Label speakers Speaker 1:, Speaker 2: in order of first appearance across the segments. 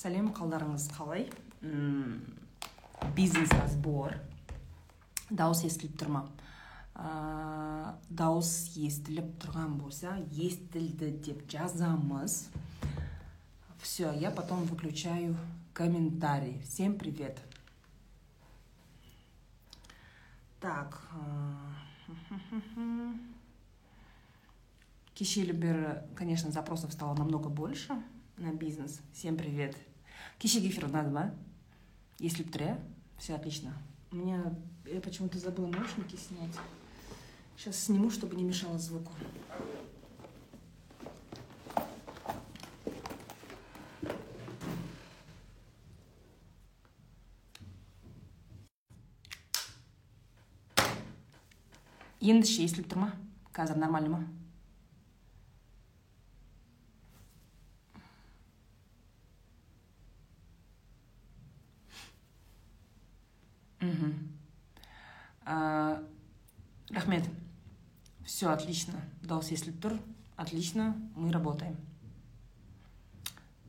Speaker 1: сәлем қалдарыңыз қалай? Бизнес разбор дауыс естіліп тұр ма? Ә, дауыс естіліп тұрған болса естілді деп жазамыз. Все я потом выключаю комментарий всем привет. Так кешелі бері конечно запросов стало намного больше на бизнес. Всем привет. кешегі эфир ұнады ма естіліп тұр иә все отлично у меня я почему-то забыла наушники снять сейчас сниму чтобы не мешало звуку енді ше естіліп тұр ма қазір нормально ма мхм А, рахмет все отлично дауыс естіліп тұр отлично мы работаем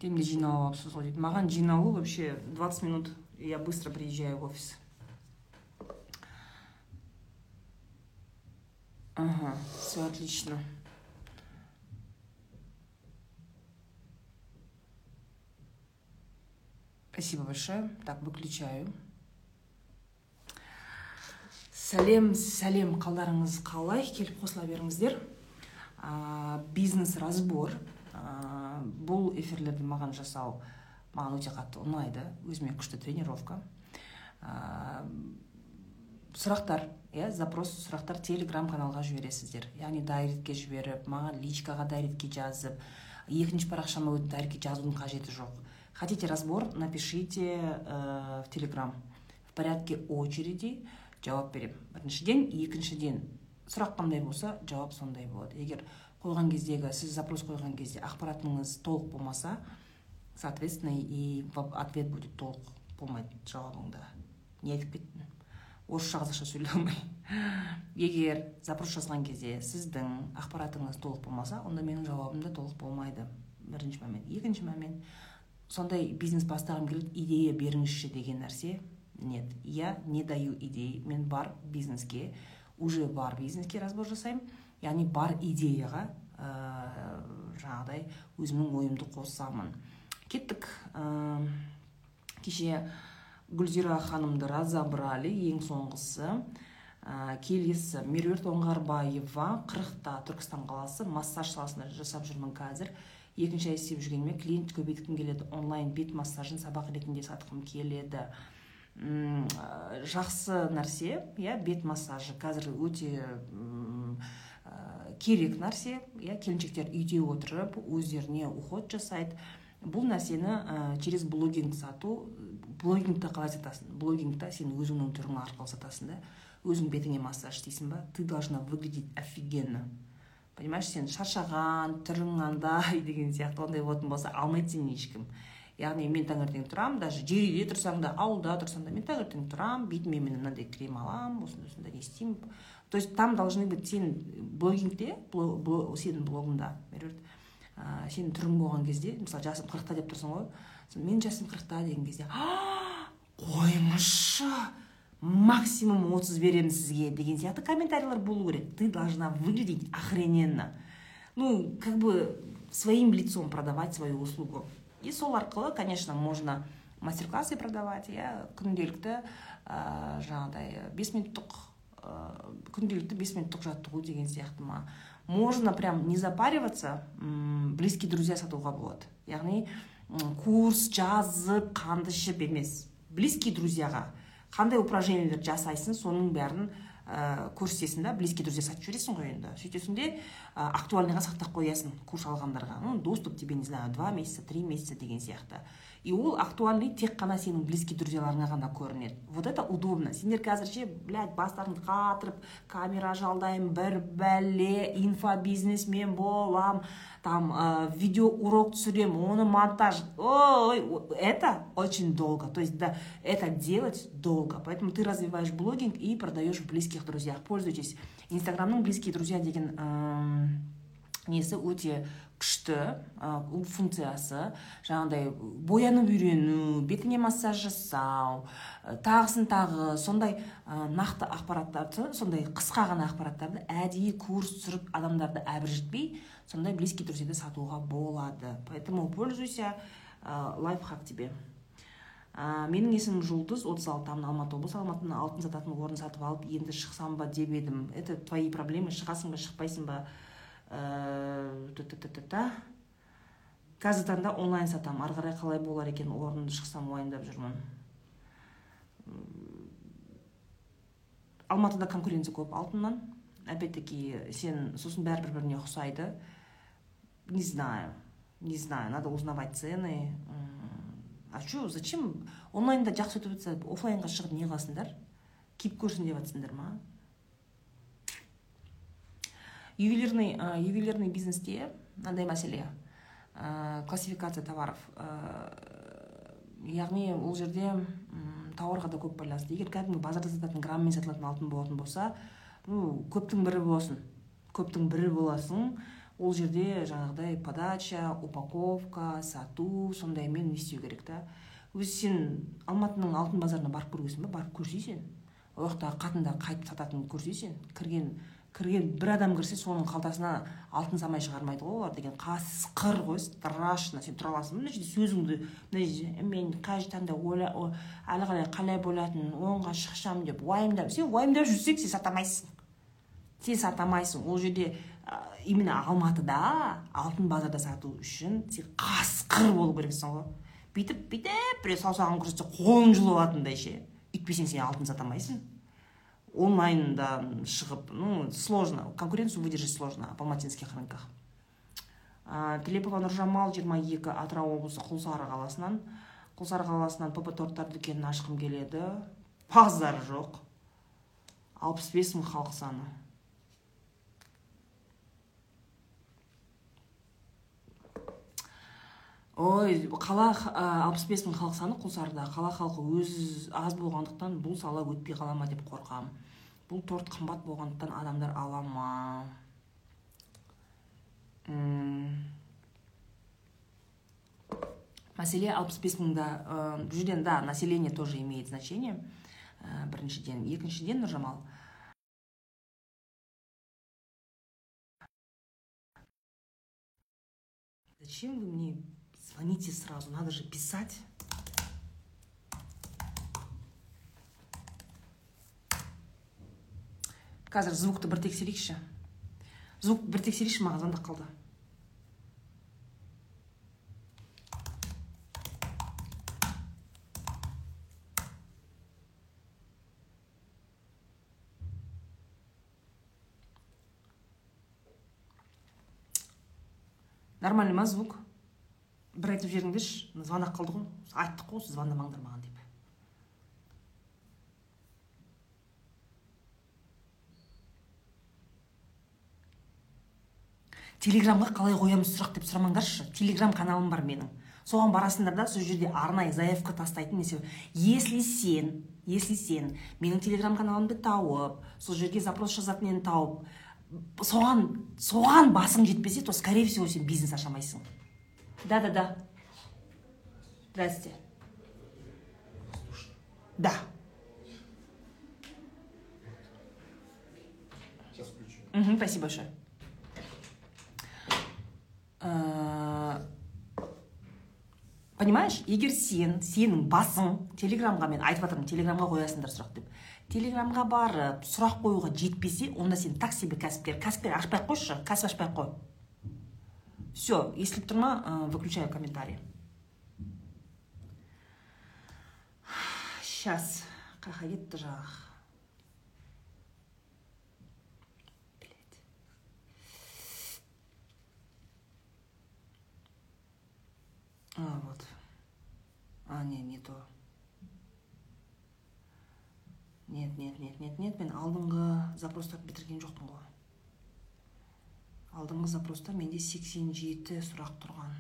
Speaker 1: темде жиналып алыпсыз ғой дейді маған жиналу вообще 20 минут и я быстро приезжаю в офис ага все отлично спасибо большое так выключаю Сәлем сәлем қалдарыңыз қалай? Келіп қосыла беріңіздер. Ә, бизнес разбор. Ә, бұл эфирлерді маған жасау маған өте қатты ұнайды. Өзіме күшті тренировка. Ә, сұрақтар иә запрос сұрақтар телеграм каналға жібересіздер. Яғни дайретке жіберіп маған личкаға дайретке жазып екінші парақшама өтіп дайретке жазудың қажеті жоқ. Хотите разбор напишите ә, в телеграм в порядке очереди. Жауап беремін. Біріншіден екіншіден сұрақ қандай болса жауап сондай болады. Егер қойған кездегі сіз запрос қойған кезде ақпаратыңыз толық болмаса соответственно и ответ будет толық болмайды жауабыңда. Не айтып кеттім. Орысша қазақша сөйлей алмай. Егер запрос жазған кезде сіздің ақпаратыңыз толық болмаса онда менің жауабым да толық болмайды. Бірінші момент. Екінші момент. Сондай бизнес бастағым келеді идея беріңізші деген нәрсе. Нет я не даю идей. Мен бар бизнеске. Уже бар бизнеске разбор жасаймын яғни бар идеяға ә, жаңағыдай өзімнің ойымды қосамын. Кеттік. Ә, кеше гүлзира ханымды разобрали ең соңғысы. Ә, келесі меруерт оңғарбаева қырықта түркістан қаласы массаж саласында жасап жүрмін қазір. Екінші ай істеп жүргеніме клиент көбейткім келеді. Онлайн бет массажын сабақ ретінде сатқым келеді. М жақсы нәрсе иә бет массажы. Қазір өте м, ә, керек нәрсе иә келіншектер үйде отырып өздеріне уход жасайды. Бұл нәрсені ә, через блогинг сату блогингті қалай сатасың? Блогингта сен өзіңнің түрің арқылы сатасың да. Өзің бетіңе массаж істейсің ба? Ты должна выглядеть офигенно. Понимаешь сен шаршаған түрің андай деген сияқты ондай болатын болса алмайды сені ешкім яғни мен таңертең тұрамын даже жер үйде тұрсаң да ауылда тұрсаң да мен таңертең тұрамын бетіме мен мынандай крем аламын осындай осындай не істеймін. То есть там должны быть сен блогингте бло, бло, сенің блогыңда меруерт сенің түрің болған кезде мысалы жасым қырықта деп тұрсың ғой менің жасым қырықта деген кезде «А, қойыңызшы максимум отыз беремін сізге деген сияқты комментарийлер болу керек. Ты должна выглядеть охрененно. Ну как бы своим лицом продавать свою услугу. И сол арқылы конечно можно мастер классы продавать. Иә күнделікті ә, жаңағыдай бес минуттық ә, күнделікті бес минуттық жаттығу деген сияқты ма. Можно прям не запариваться близкие друзья сатуға болады. Яғни курс жазып қанды ішіп емес. Близкие друзьяға. Қандай упражнениялер жасайсың соның бәрін ә, көрсетесің да близкие друзья сатып жібересің ғой енді. Сөйтесің де ә, актуальныйға сақтап қоясың курс алғандарға. Ну доступ тебе не знаю два месяца три месяца деген сияқты. И ол актуальный тек қана сенің близкий друзьяларыңа ғана көрінеді. Вот это удобно. Сендер қазір ше блядь бастарыңды қатырып камера жалдаймын бір бәле инфобизнесмен болам там ә, видео урок түсіремін оны монтаж. Ой это очень долго. То есть да это делать долго. Поэтому ты развиваешь блогинг и продаешь в близких друзьях. Пользуйтесь инстаграмның близкие друзья деген ә, несі өте күшті бұл функциясы. Жаңағыдай боянып үйрену бетіңе массаж жасау тағысын тағы сондай нақты ақпараттарды сондай қысқа ғана ақпараттарды әдейі курс түсіріп адамдарды әбіржітпей сондай близкий друзьяда сатуға болады поэтому пользуйся лайфхак тебе. Ә, менің есімім жұлдыз отыз алтымын алматы облысы алматыдан алтын сататын орын сатып алып енді шықсам ба деп едім. Это твои проблемы шығасың ба шықпайсың ба? Ә, қазіргі таңда онлайн сатамын ары қарай қалай болар екен орынды шықсам уайымдап жүрмін. Алматыда конкуренция көп алтыннан. Опять таки сен сосын бәрі бір біріне ұқсайды. Не знаю. Не знаю. Надо узнавать цены. А че зачем? Онлайнда жақсы өтіп жатса оффлайнға шығып не қыласыңдар? Киіп көрсін деп жатсыңдар ма? Ювелирный ювелирный бизнесте мынандай мәселе. Ә, классификация товаров. Ә, яғни ол жерде тауарға да көп байланысты. Егер кәдімгі базарда сататын грамммен сатылатын алтын болатын болса ну көптің бірі боласың. Көптің бірі боласың. Ол жерде жаңағыдай подача упаковка сату сондаймен не істеу керек та. Өзі сен алматының алтын базарына барып көргенсің ба барып көрсейсің. Ол жақтағы қатындар қайтып сататынын көрсейсің. Кірген кірген бір адам кірсе соның қалтасына алтын салмай шығармайды ғой олар деген қасқыр ғой страшно. Сен тұра аласың. Мына жерде сөзіңді мына жерде мен қай таңда әлі қарай қалай болатынын оңға шықсам деп уайымдап сен уайымдап жүрсең сен сата алмайсың сен сата алмайсың ол жерде именно алматыда алтын базарда сату үшін сен қасқыр болу керексің ғой. Бүйтіп бүйтіп біреу саусағын көрсетсе қолын жұлып алатындай ше. Үйтпесең сен алтын сата алмайсың онлайнда шығып ну сложно. Конкуренцию выдержать сложно по алматинских рынках. Тілепова нұржамал жиырма екі атырау облысы құлсары қаласынан. Құлсары қаласынан пп торттар дүкенін ашқым келеді. Базар жоқ. алпыс бес мың халық саны. Ой қала алпыс бес мың халық саны құлсарыда қала халқы өзі аз болғандықтан бұл сала өтпей қала ма деп қорқам. Бұл торт қымбат болғандықтан адамдар ала ма? Мәселе алпыс бес мыңда бұл да население тоже имеет значение. Біріншіден. Екіншіден нұржамал. Зачем вы мне звоните сразу надо же писать. Қазір звукты бір тексерейікші звук бір тексерейікші маған звондап қалды нормальный ма звук. Айтып жіберіңдерші звонок қалды ғой айттық қой звондамаңдар маған деп. Телеграмға қалай қоямыз сұрақ деп сұрамаңдаршы. Телеграм каналым бар менің. Соған барасыңдар да сол жерде арнайы заявка тастайтын несе если сен если сен менің телеграм каналымды тауып сол жерге запрос жазатын нені тауып соған соған басың жетпесе то скорее всего сен бизнес аша алмайсың Да, да, да. Здрасте. Да.
Speaker 2: Сейчас включу.
Speaker 1: Угу, спасибо большое. Понимаешь егер сен сенің басың телеграмға мен айтып жатырмын телеграмға қоясыңдар сұрақ деп телеграмға барып сұрақ қоюға жетпесе онда сен так себе кәсіпкер кәсіпкер ашпай ақ қойшы кәсіп ашпай ақ қой все если тұр ма выключаю комментарий сейчас қаяққа кетті жаңағы а вот. А не не то. Нет нет нет нет нет мен алдыңғы запростарды бітірген жоқпын ғой. Алдыңғы запроста менде 87 сұрақ тұрған.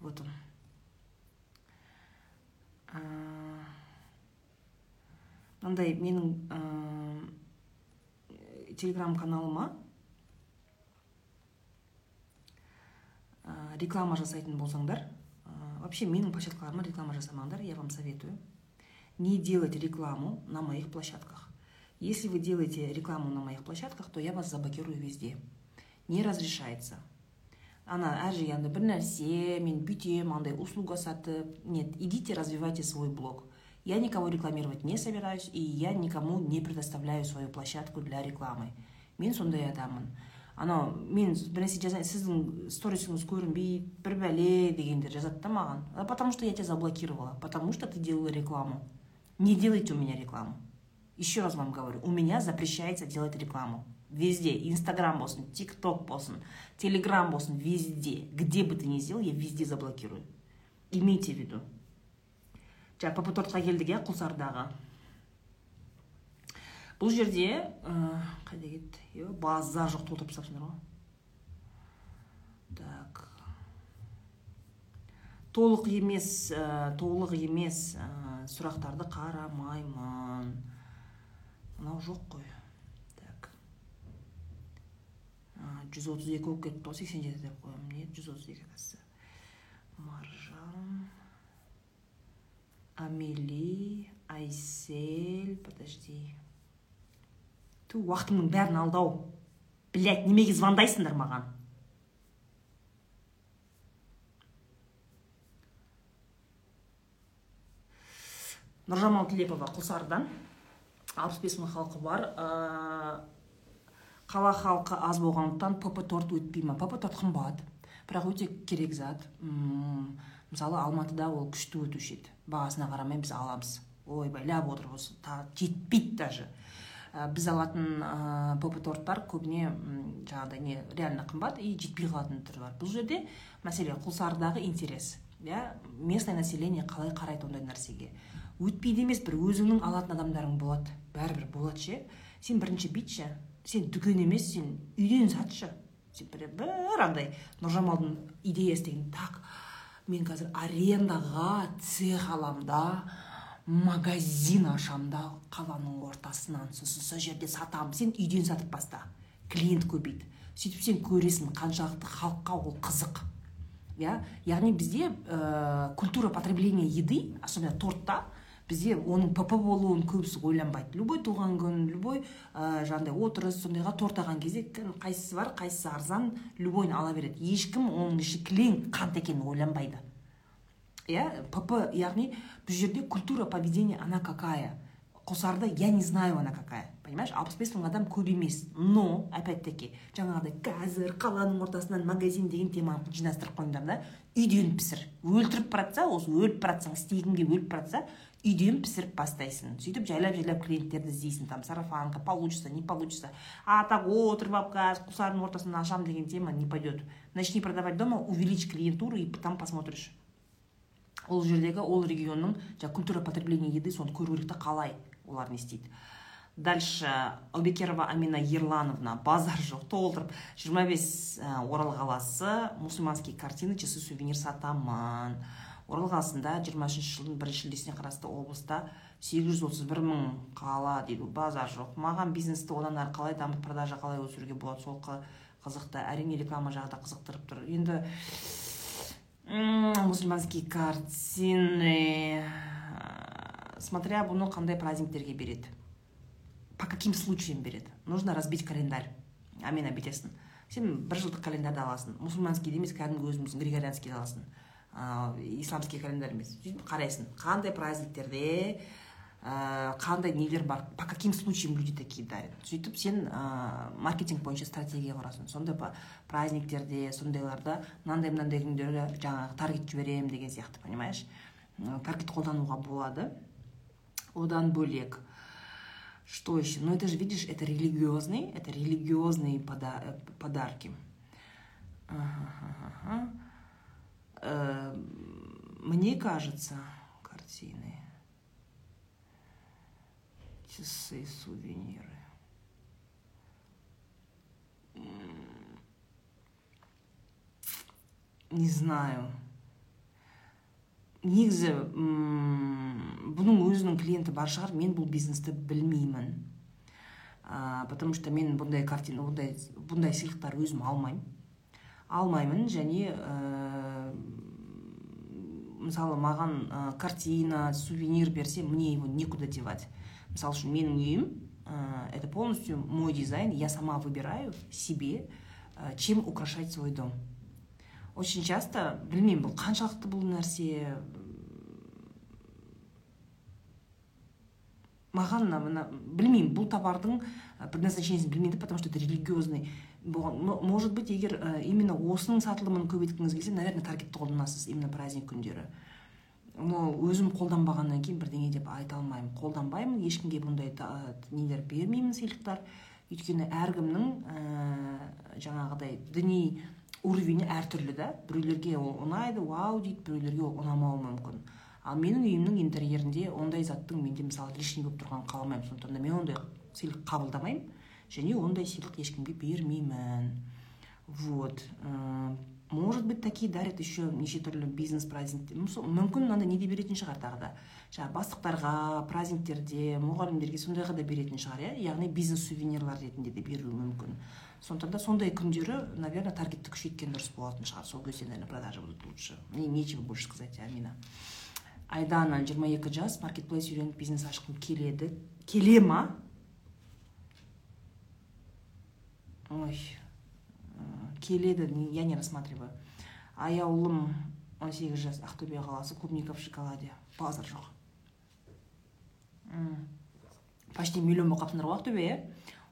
Speaker 1: Вот он. Мынандай менің телеграм каналыма реклама жасайтын болсаңдар ә, вообще менің площадкаларыма реклама жасамаңдар я вам советую. Не делать рекламу на моих площадках. Если вы делаете рекламу на моих площадках то я вас заблокирую везде. Не разрешается. Ана әр жерге бір нәрсе мен бүйтемін андай услуга сатып. Нет идите развивайте свой блог. я никого рекламировать не собираюсь и я никому не предоставляю свою площадку для рекламы мен сондай адаммын анау мен бір нәрсе жазайын сіздің сторисіңіз көрінбейді бір бәле дегендер жазады да маған потому что я тебя заблокировала потому что ты делала рекламу не делайте у меня рекламу еще раз вам говорю у меня запрещается делать рекламу везде инстаграм болсын тик ток болсын телеграм болсын везде где бы ты ни сделал я везде заблокирую имейте в виду Жаңа пп тортқа келдік иә құлсардағы. Бұл жерде ә, қайда кетті? Базар жоқ толтырып тастапсыңдар ғой. Так. Толық емес ә, толық емес ә, сұрақтарды қарамаймын. Мынау жоқ қой. Так. Жүз отыз екі болып кетіпті ғой сексен жеті деп қоямын. Не жүз отыз екі маржан. Амели айсель подожди. Ту уақытымның бәрін алды ау. Немеге звондайсыңдар маған? Нұржамал тілепова құлсарыдан. Алпыс бес мың халқы бар. Қала халқы аз болғандықтан пп торт өтпей ма? Пп торт қымбат. Бірақ өте керек зат. Мысалы алматыда ол күшті өтуші еді. Бағасына қарамай біз аламыз. Ойбайлап осы жетпейді даже. Ә, біз алатын ә, поп торттар көбіне жаңағыдай не реально қымбат и жетпей қалатын түрі бар. Бұл жерде мәселе құлсарыдағы интерес иә? Местное население қалай қарайды ондай нәрсеге? Өтпейді емес бір өзіңнің алатын адамдарың болады. Бәрібір болады ше? Сен бірінші бүйтші сен дүкен емес сен үйден сатшы. Сен бір андай нұржамалдың идеясы деген так мен қазір арендаға цех аламын да магазин ашамын да қаланың ортасынан сосын сол жерде сатамын. Сен үйден сатып баста клиент көбейді. Сөйтіп сен көресің қаншалықты халыққа ол қызық. Иә? Яғни бізде ә, культура потребления еды особенно тортта бізде оның пп болуын көбісі ойланбайды. Любой туған күн любой ә, жаңағыдай отырыс сондайға торт алған кезде қайсысы бар қайсысы арзан любойын ала береді. Ешкім оның іші кілең қант екенін ойланбайды. Иә пп яғни бұл жерде культура поведения она какая? Құлсарыда я не знаю она какая. Понимаешь? Алпыс бес мың адам көп емес. Но опять таки жаңағыдай қазір қаланың ортасынан магазин деген теманы жинастырып қойыңдар да үйден пісір. Өлтіріп бара жатса осы өліп бара жатсаң істегің өліп бара жатса үйден пісіріп бастайсың. Сөйтіп жайлап жайлап клиенттерді іздейсің. Там сарафанка получится не получится. А так отырып алып қазір құлсарының ортасынан ашамын деген тема не пойдет. Начни продавать дома увеличь клиентуру и там посмотришь. Ол жердегі ол регионның жаңағы культура потребления еды соны көру керек та қалай олар не істейді. Дальше аубекерова амина ерлановна базар жоқ толтырып жиырма бес орал қаласы мусульманские картины часы сувенир сатамын орал қаласында жиырма үшінші жылдың бірінші шілдесіне қарасты облыста сегіз жүз отыз бір мың қала дейді. Базар жоқ. Маған бизнесті одан әрі қалай дамытып продажа қалай өсіруге болады сол қызықты әрине реклама жағы да қызықтырып тұр. Енді мусульманские картины смотря бұны қандай праздниктерге береді. По каким случаям береді. Нужно разбить календарь. Амина бүйтесің сен бір жылдық календарьды аласың. Мусульманский емес кәдімгі өзіміздің григорианскийді аласың. Исламский календарь емес. Сөйтіп қарайсың қандай праздниктерде қандай нелер бар по каким случаям люди такие дарят. Сөйтіп сен ә, маркетинг бойынша стратегия құрасың. Сондай праздниктерде сондайларда мынандай мынандай күндері жаңағы таргет жіберемін деген сияқты понимаешь? Таргет қолдануға болады. Одан бөлек что еще ну это же видишь это религиозный это религиозные пода э, подарки. Ага. Мне кажется картины часы, сувениры. Не знаю. негізі бұның өзінің клиенті бар шығар мен бұл бизнесті білмеймін ә, потому что мен бұндай картина бұндай бұндай сыйлықтар өзім алмаймын алмаймын және мысалы маған ә, картина сувенир берсе мне его некуда девать. Мысалы үшін менің үйім ә, это полностью мой дизайн я сама выбираю себе ә, чем украшать свой дом. Очень часто білмеймін бұл қаншалықты бұл нәрсе маған мына білмеймін бұл товардың предназначениесін білмейді потому что это религиозный может быть егер именно осының сатылымын көбейткіңіз келсе наверное таргетті қолданасыз именно праздник күндері. Но өзім қолданбағаннан кейін бірдеңе деп айта алмаймын. Қолданбаймын ешкімге бұндай нелер бермеймін сыйлықтар. Өйткені әркімнің ә, жаңағыдай діни уровені әртүрлі да. Біреулерге ол ұнайды вау дейді біреулерге ол ұнамауы мүмкін. Ал менің үйімнің интерьерінде ондай заттың менде мысалы лишний болып тұрғанын қаламаймын. Сондықтан да мен ондай сыйлық қабылдамаймын. Және ондай сыйлық ешкімге бермеймін вот. Может быть такие дарят еще неше түрлі бизнес праздник мүмкін мынандай неде беретін шығар тағы да. Жаңағы бастықтарға праздниктерде мұғалімдерге сондайға да беретін шығар иә. Яғни бизнес сувенирлар ретінде де беруі мүмкін. Сондықтан да сондай күндері наверное таргетті күшейткен дұрыс болатын шығар. Сол кезде наверное продажи будут лучше. Мне нечего больше сказать амина. Айдана жиырма екі жас маркетплейс үйреніп бизнес ашқым келеді. Келе ма? Ой келеді я не рассматриваю. Аяулым он сегіз жас ақтөбе қаласы клубника в шоколаде. Базар жоқ. Почти миллион болып қалыпсыңдар ғой ақтөбе иә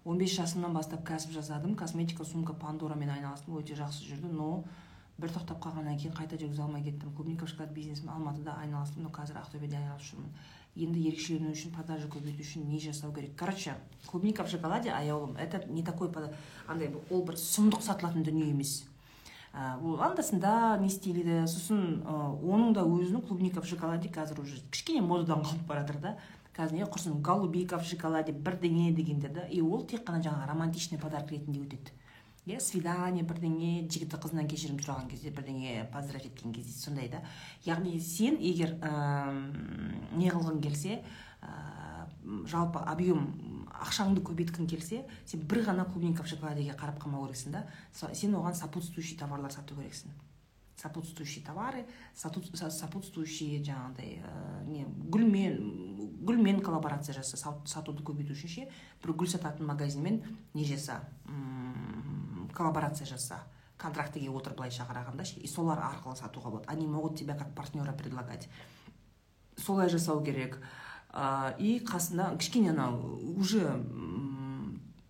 Speaker 1: он бес жасымнан бастап кәсіп жасадым косметика сумка пандорамен айналыстым өте жақсы жүрді но бір тоқтап қалғаннан кейін қайта жүргізе алмай кеттім. Клубника шоколад бизнесімен алматыда айналыстым но қазір ақтөбеде айналысып жүрмін. Енді ерекшелену үшін продажа көбейту үшін не жасау керек? Короче клубника в шоколаде аяулым это не такой андай ол бір сұмдық сатылатын дүние емес. Ол анда санда не істеледі сосын оның да өзінің клубника в шоколаде қазір уже кішкене модадан қалып бара жатыр да. Қазір не құрсын голубика в шоколаде бірдеңе дегендер да и ол тек қана жаңағы романтичный подарок ретінде өтеді. Иә свидание бірдеңе жігіті қызынан кешірім сұраған кезде бірдеңе поздравить еткен кезде сондай да яғни сен егер ә, не қылғың келсе ә, жалпы объем ақшаңды көбейткің келсе сен бір ғана клубника в шоколадеге қарап қалмау керексің да. Сен оған сопутствующий товарлар сату керексің. Сопутствующие товары сопутствующие жаңағыдай ә, не гүлмен гүлмен коллаборация жаса сатуды көбейту үшін ше бір гүл сататын магазинмен не жаса. Коллаборация жаса контрактіге отыр былайша қарағанда ше и солар арқылы сатуға болады. Они могут тебя как партнера предлагать. Солай жасау керек. И қасында кішкене анау уже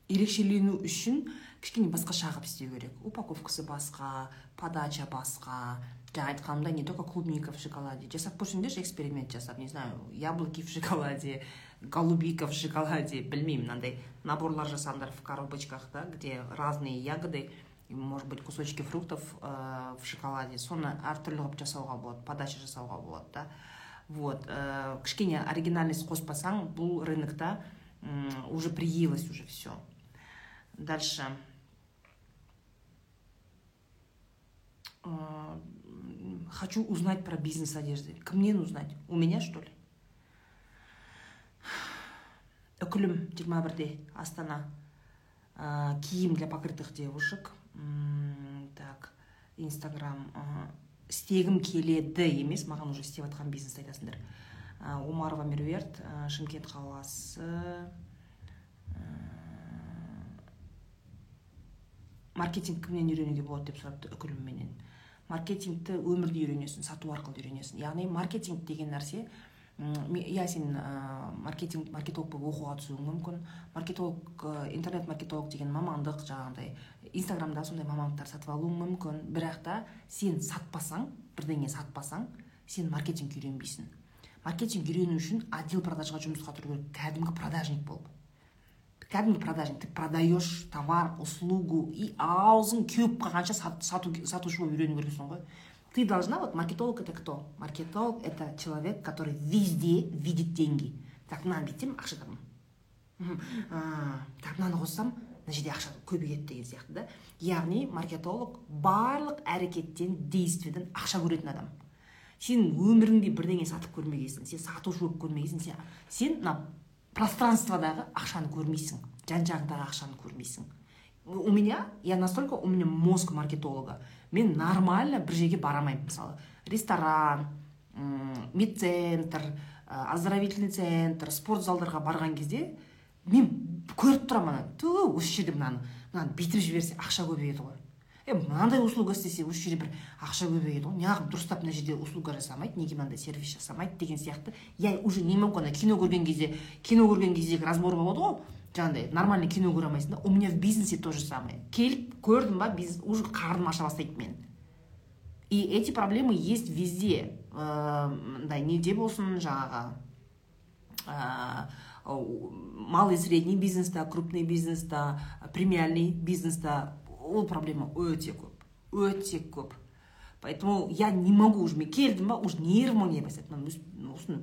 Speaker 1: ерекшелену үшін кішкене басқаша қылып істеу керек. Упаковкасы басқа подача басқа. Жаңа айтқанымдай не только клубника в шоколаде. Жасап көрсеңдерші эксперимент жасап. Не знаю яблоки в шоколаде голубика в шоколаде. Білмеймін мынандай наборлар жасаңдар в коробочках да где разные ягоды может быть кусочки фруктов ә, в шоколаде соны әртүрлі қылып жасауға болады подача жасауға болады да вот ә, кішкене оригинальность қоспасаң бұл рынокта уже приелось уже все дальше ә, хочу узнать про бизнес одежды кімнен узнать у меня что ли Үкілім 21-де астана ә, киім для покрытых девушек. Так инстаграм істегім келеді емес маған уже істеп жатқан бизнесті айтасыңдар. Ә, омарова меруерт ә, шымкент қаласы маркетинг кімнен үйренуге болады деп сұрапты үкілім менен маркетингті өмірде үйренесің сату арқылы үйренесің. Яғни маркетинг деген нәрсе сен маркетинг маркетолог болып оқуға түсуің мүмкін. Маркетолог интернет маркетолог деген мамандық жаңағыдай инстаграмда сондай мамандықтар сатып алуың мүмкін. Бірақ та сен сатпасаң бірдеңе сатпасаң сен маркетинг үйренбейсің. Маркетинг үйрену үшін отдел продажға жұмысқа тұру керек. Кәдімгі продажник болып кәдімгі продажник. Ты продаешь товар услугу и аузың кеуіп қалғанша сату, сатушы болып үйрену керексің ғой. Ты должна, вот маркетолог это кто? Маркетолог это человек, который везде видит деньги. Так мынаны бүйтсем ақша табамын так мынаны қоссам мына жерде ақша көбейеді деген сияқты да? Яғни маркетолог барлық әрекеттен действиеден ақша көретін адам. Сен өміріңде бірдеңе сатып көрмегенсің сен сатушы болып көрмегенсің сен сен мына пространстводағы ақшаны көрмейсің жан жағыңдағы ақшаны көрмейсің. У меня я настолько у меня мозг маркетолога. Мен нормально бір жерге бара алмаймын мысалы ресторан медцентр оздоровительный центр спорт залдарға барған кезде мен көріп тұрамын ана ту осы жерде мынаны мынаны бүйтіп жіберсе ақша көбейеді ғой. Е мынандай услуга істесе осы жерде бір ақша көбейеді ғой. Неғып дұрыстап мына жерде услуга жасамайды неге мынандай сервис жасамайды деген сияқты. Я уже не могу ана кино көрген кезде кино көрген кездегі разбор болады ғой. Жаңағыдай нормальный кино көре алмайсың да у меня в бизнесе то же самое. Келіп көрдім ба бизнес уже қарным аша бастайды менің и эти проблемы есть везде. Мындай неде болсын жаңағы малый средний бизнеста крупный бизнеста премиальный бизнеста ол проблема өте көп өте көп. Поэтому я не могу уже мен келдім ба уже нервім не бастайды осыны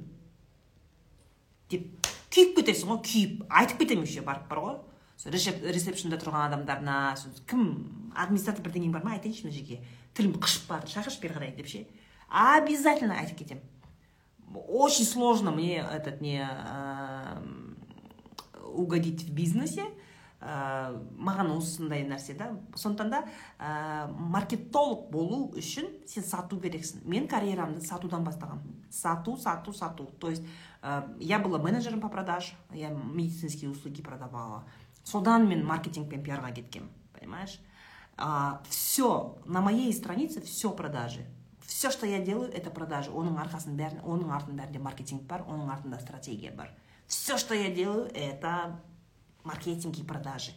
Speaker 1: деп күйіп кетесің ғой күйіп айтып кетемін еще барып бар ғой ресепшнда тұрған адамдарына кім администратор бірдеңең бар ма айтайыншы мына жерге тілім қышып барды шақыршы бері қарай деп ше обязательно айтып кетемін очень сложно. Мне этот не угодить в бизнесе. Ә, маған осындай нәрсе да. Сондықтан да ә, маркетолог болу үшін сен сату керексің. Мен карьерамды сатудан бастағанмын. Сату сату сату. То есть ә, я была менеджером по продаж я медицинские услуги продавала. Содан мен маркетинг пен пиарға кеткенмін понимаешь? А, все на моей странице все продажи. Все что я делаю это продажи. Оның арқасын бәрін оның артының бәрінде маркетинг бар оның артында стратегия бар. Все что я делаю это маркетинг и продажи.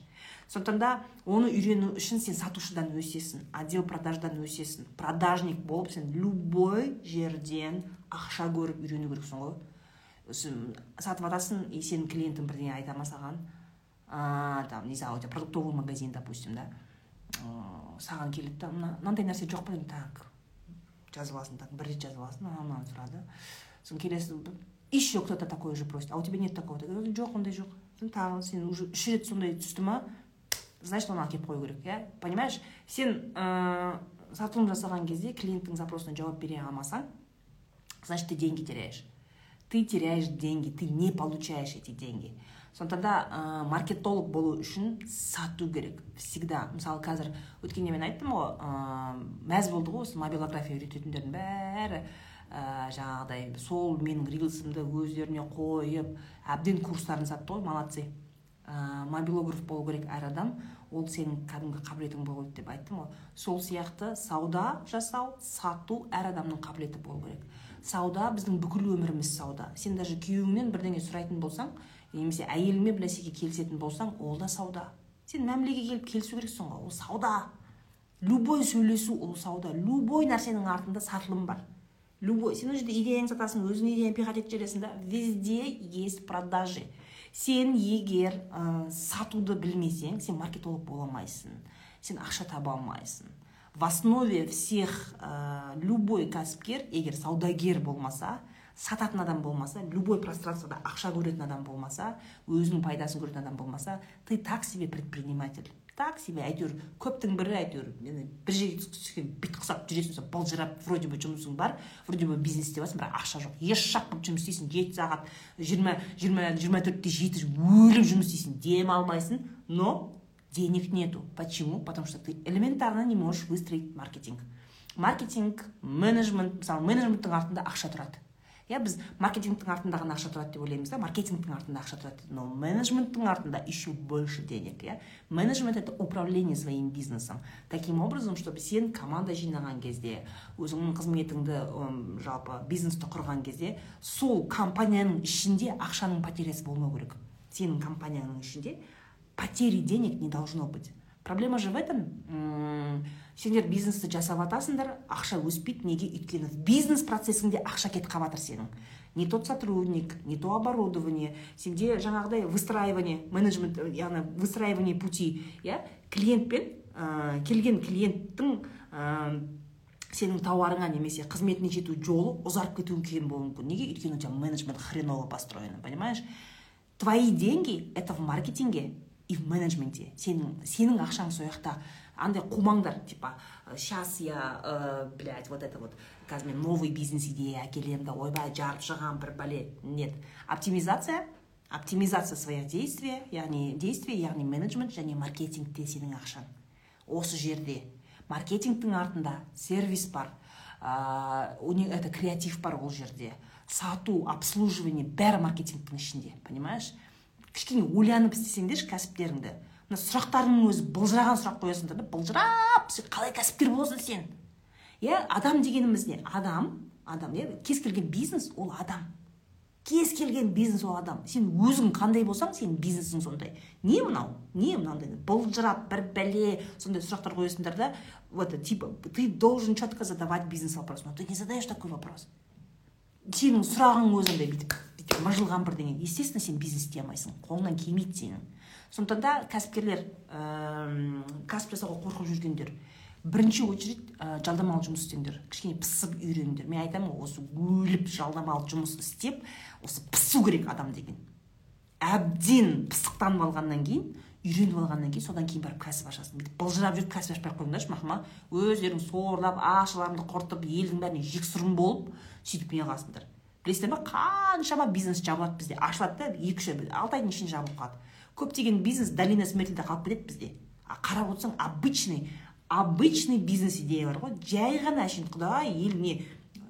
Speaker 1: Сондықтан да оны үйрену үшін сен сатушыдан өсесің отдел продаждан өсесің продажник болып сен любой жерден ақша көріп үйрену керексің ғой. Сатып жатасың и сенің клиентің бірдеңе айта ма саған там не знаю у тебя продуктовый магазин допустим да? Саған келеді да мынандай нәрсе жоқ па так жазып аласың так бір рет жазып аласың мынаны сұрады. Сосын келесі еще кто то такой же просит а у тебя нет такого? Жоқ ондай жоқ тағы сен уже үш рет сондай түсті ма значит оны әкеліп қою керек иә понимаешь сен ә, сатылым жасаған кезде клиенттің запросына жауап бере алмасаң значит ты деньги теряешь ты теряешь деньги ты не получаешь эти деньги. Сондықтан да ә, маркетолог болу үшін сату керек всегда. Мысалы қазір өткенде мен айттым ғой ә, мәз болды ғой осы мобилография үйрететіндердің бәрі ә, жаңағыдай сол менің рилсымды өздеріне қойып әбден курстарын сатты ғой молодцы. Ә, мобилограф болу керек әр адам. Ол сенің кәдімгі қабілетің керек деп айттым ғой. Сол сияқты сауда жасау сату әр адамның қабілеті болу керек. Сауда біздің бүкіл өміріміз сауда. Сен даже күйеуіңнен бірдеңе сұрайтын болсаң немесе әйеліңмен бір нәрсеге келісетін болсаң ол да сауда. Сен мәмілеге келіп келісу керексің ғой. Ол сауда. Любой сөйлесу ол сауда. Любой нәрсенің артында сатылым бар. Любой сен ол жерде идеяңды сатасың өзің идеяңды пихать етіп жібересің да везде есть продажи. Сен егер ә, сатуды білмесең сен маркетолог бола алмайсың сен ақша таба алмайсың. В основе всех ә, любой кәсіпкер егер саудагер болмаса сататын адам болмаса любой пространствода ақша көретін адам болмаса өзінің пайдасын көретін адам болмаса ты так себе предприниматель. Так себе әйтеуір көптің бірі әйтеуір бір жерге түскен бит құсап жүресің былжырап вроде бы жұмысың бар вроде бы бизнес істеп жатрсың бірақ ақша жоқ. Еш шақ қылып жұмыс істейсің жеті сағат жиырма жиырма жиырма төртте жеті өліп жұмыс істейсің демалмайсың но денег нету. Почему? Потому что ты элементарно не можешь выстроить маркетинг. Маркетинг менеджмент мысалы менеджменттің артында ақша тұрады. Иә біз маркетингтің артында ғана ақша тұрады деп ойлаймыз да маркетингтің артында ақша тұрады но менеджменттің артында еще больше денег иә. Менеджмент это управление своим бизнесом. Таким образом чтобы сен команда жинаған кезде өзіңнің қызметіңді жалпы бизнесті құрған кезде сол компанияның ішінде ақшаның потерясы болмау керек. Сенің компанияның ішінде потери денег не должно быть. Проблема же в этом сендер бизнесті жасап жатасыңдар ақша өспейді неге өйткені бизнес процесіңде ақша кетіп қалып жатыр сенің. Не тот сотрудник не то оборудование сенде жаңағыдай выстраивание менеджмент яғни выстраивание пути иә? Клиентпен ә, келген клиенттің ә, сенің тауарыңа немесе қызметіне жету жолы ұзарып кетуі кейін болуы мүмкін. Неге? Өйткені у тебя менеджмент хреново построен понимаешь? Твои деньги это в маркетинге. И в менеджменте. Сенің сенің ақшаң сол жақта. Андай қумаңдар типа сейчас я ә, блядь вот это вот қазір мен новый бизнес идея әкелемін да ойбай жарып шығамын бір бәле нет. Оптимизация оптимизация своих действий яғни действий яғни менеджмент және маркетингте сенің ақшаң. Осы жерде. Маркетингтің артында сервис бар ә, это креатив бар ол жерде. Сату обслуживание бәрі маркетингтің ішінде понимаешь? Кішкене ойланып істесеңдерші кәсіптеріңді. Мына сұрақтарыңның өзі былжыраған сұрақ қоясыңдар да былжырап қалай кәсіпкер боласың сен? Иә адам дегеніміз не? Адам адам иә кез келген бизнес ол адам. Кез келген бизнес ол адам. Сен өзің қандай болсаң сенің бизнесің сондай. Не мынау? Не мынандай? Былжырап бір бәле сондай сұрақтар қоясыңдар да вот типа ты должен четко задавать бизнес вопрос но ты не задаешь такой вопрос. Сенің сұрағың өзі бүйтіп бүйтіп мыжылған бірдеңе. Естественно сен бизнес істей алмайсың қолыңнан келмейді сенің. Сондықтан да кәсіпкерлер ә, кәсіп жасауға қорқып жүргендер бірінші очередь ә, жалдамалы жұмыс істеңдер. Кішкене пысып үйреніңдер мен айтамын ғой осы өліп жалдамалы жұмыс істеп осы пысу керек адам деген. Әбден пысықтанып алғаннан кейін үйреніп алғаннан кейін содан кейін барып кәсіп ашасың. Бүйтіп былжырап жүріп кәсіп ашпай ақ қойыңдаршы мақұл ма өздерің сорлап ақшаларыңды құртып елдің бәріне жексұрын болып сөйтіп не қыласыңдар білесіздер ма қаншама бизнес жабылады бізде. Ашылады да екі үш алты айдың ішінде жабылып қалады. Көптеген бизнес долина смертіде қалып кетеді бізде. А қарап отырсаң обычный обычный бизнес идеялар ғой. Жай ғана әшейін құдай ел не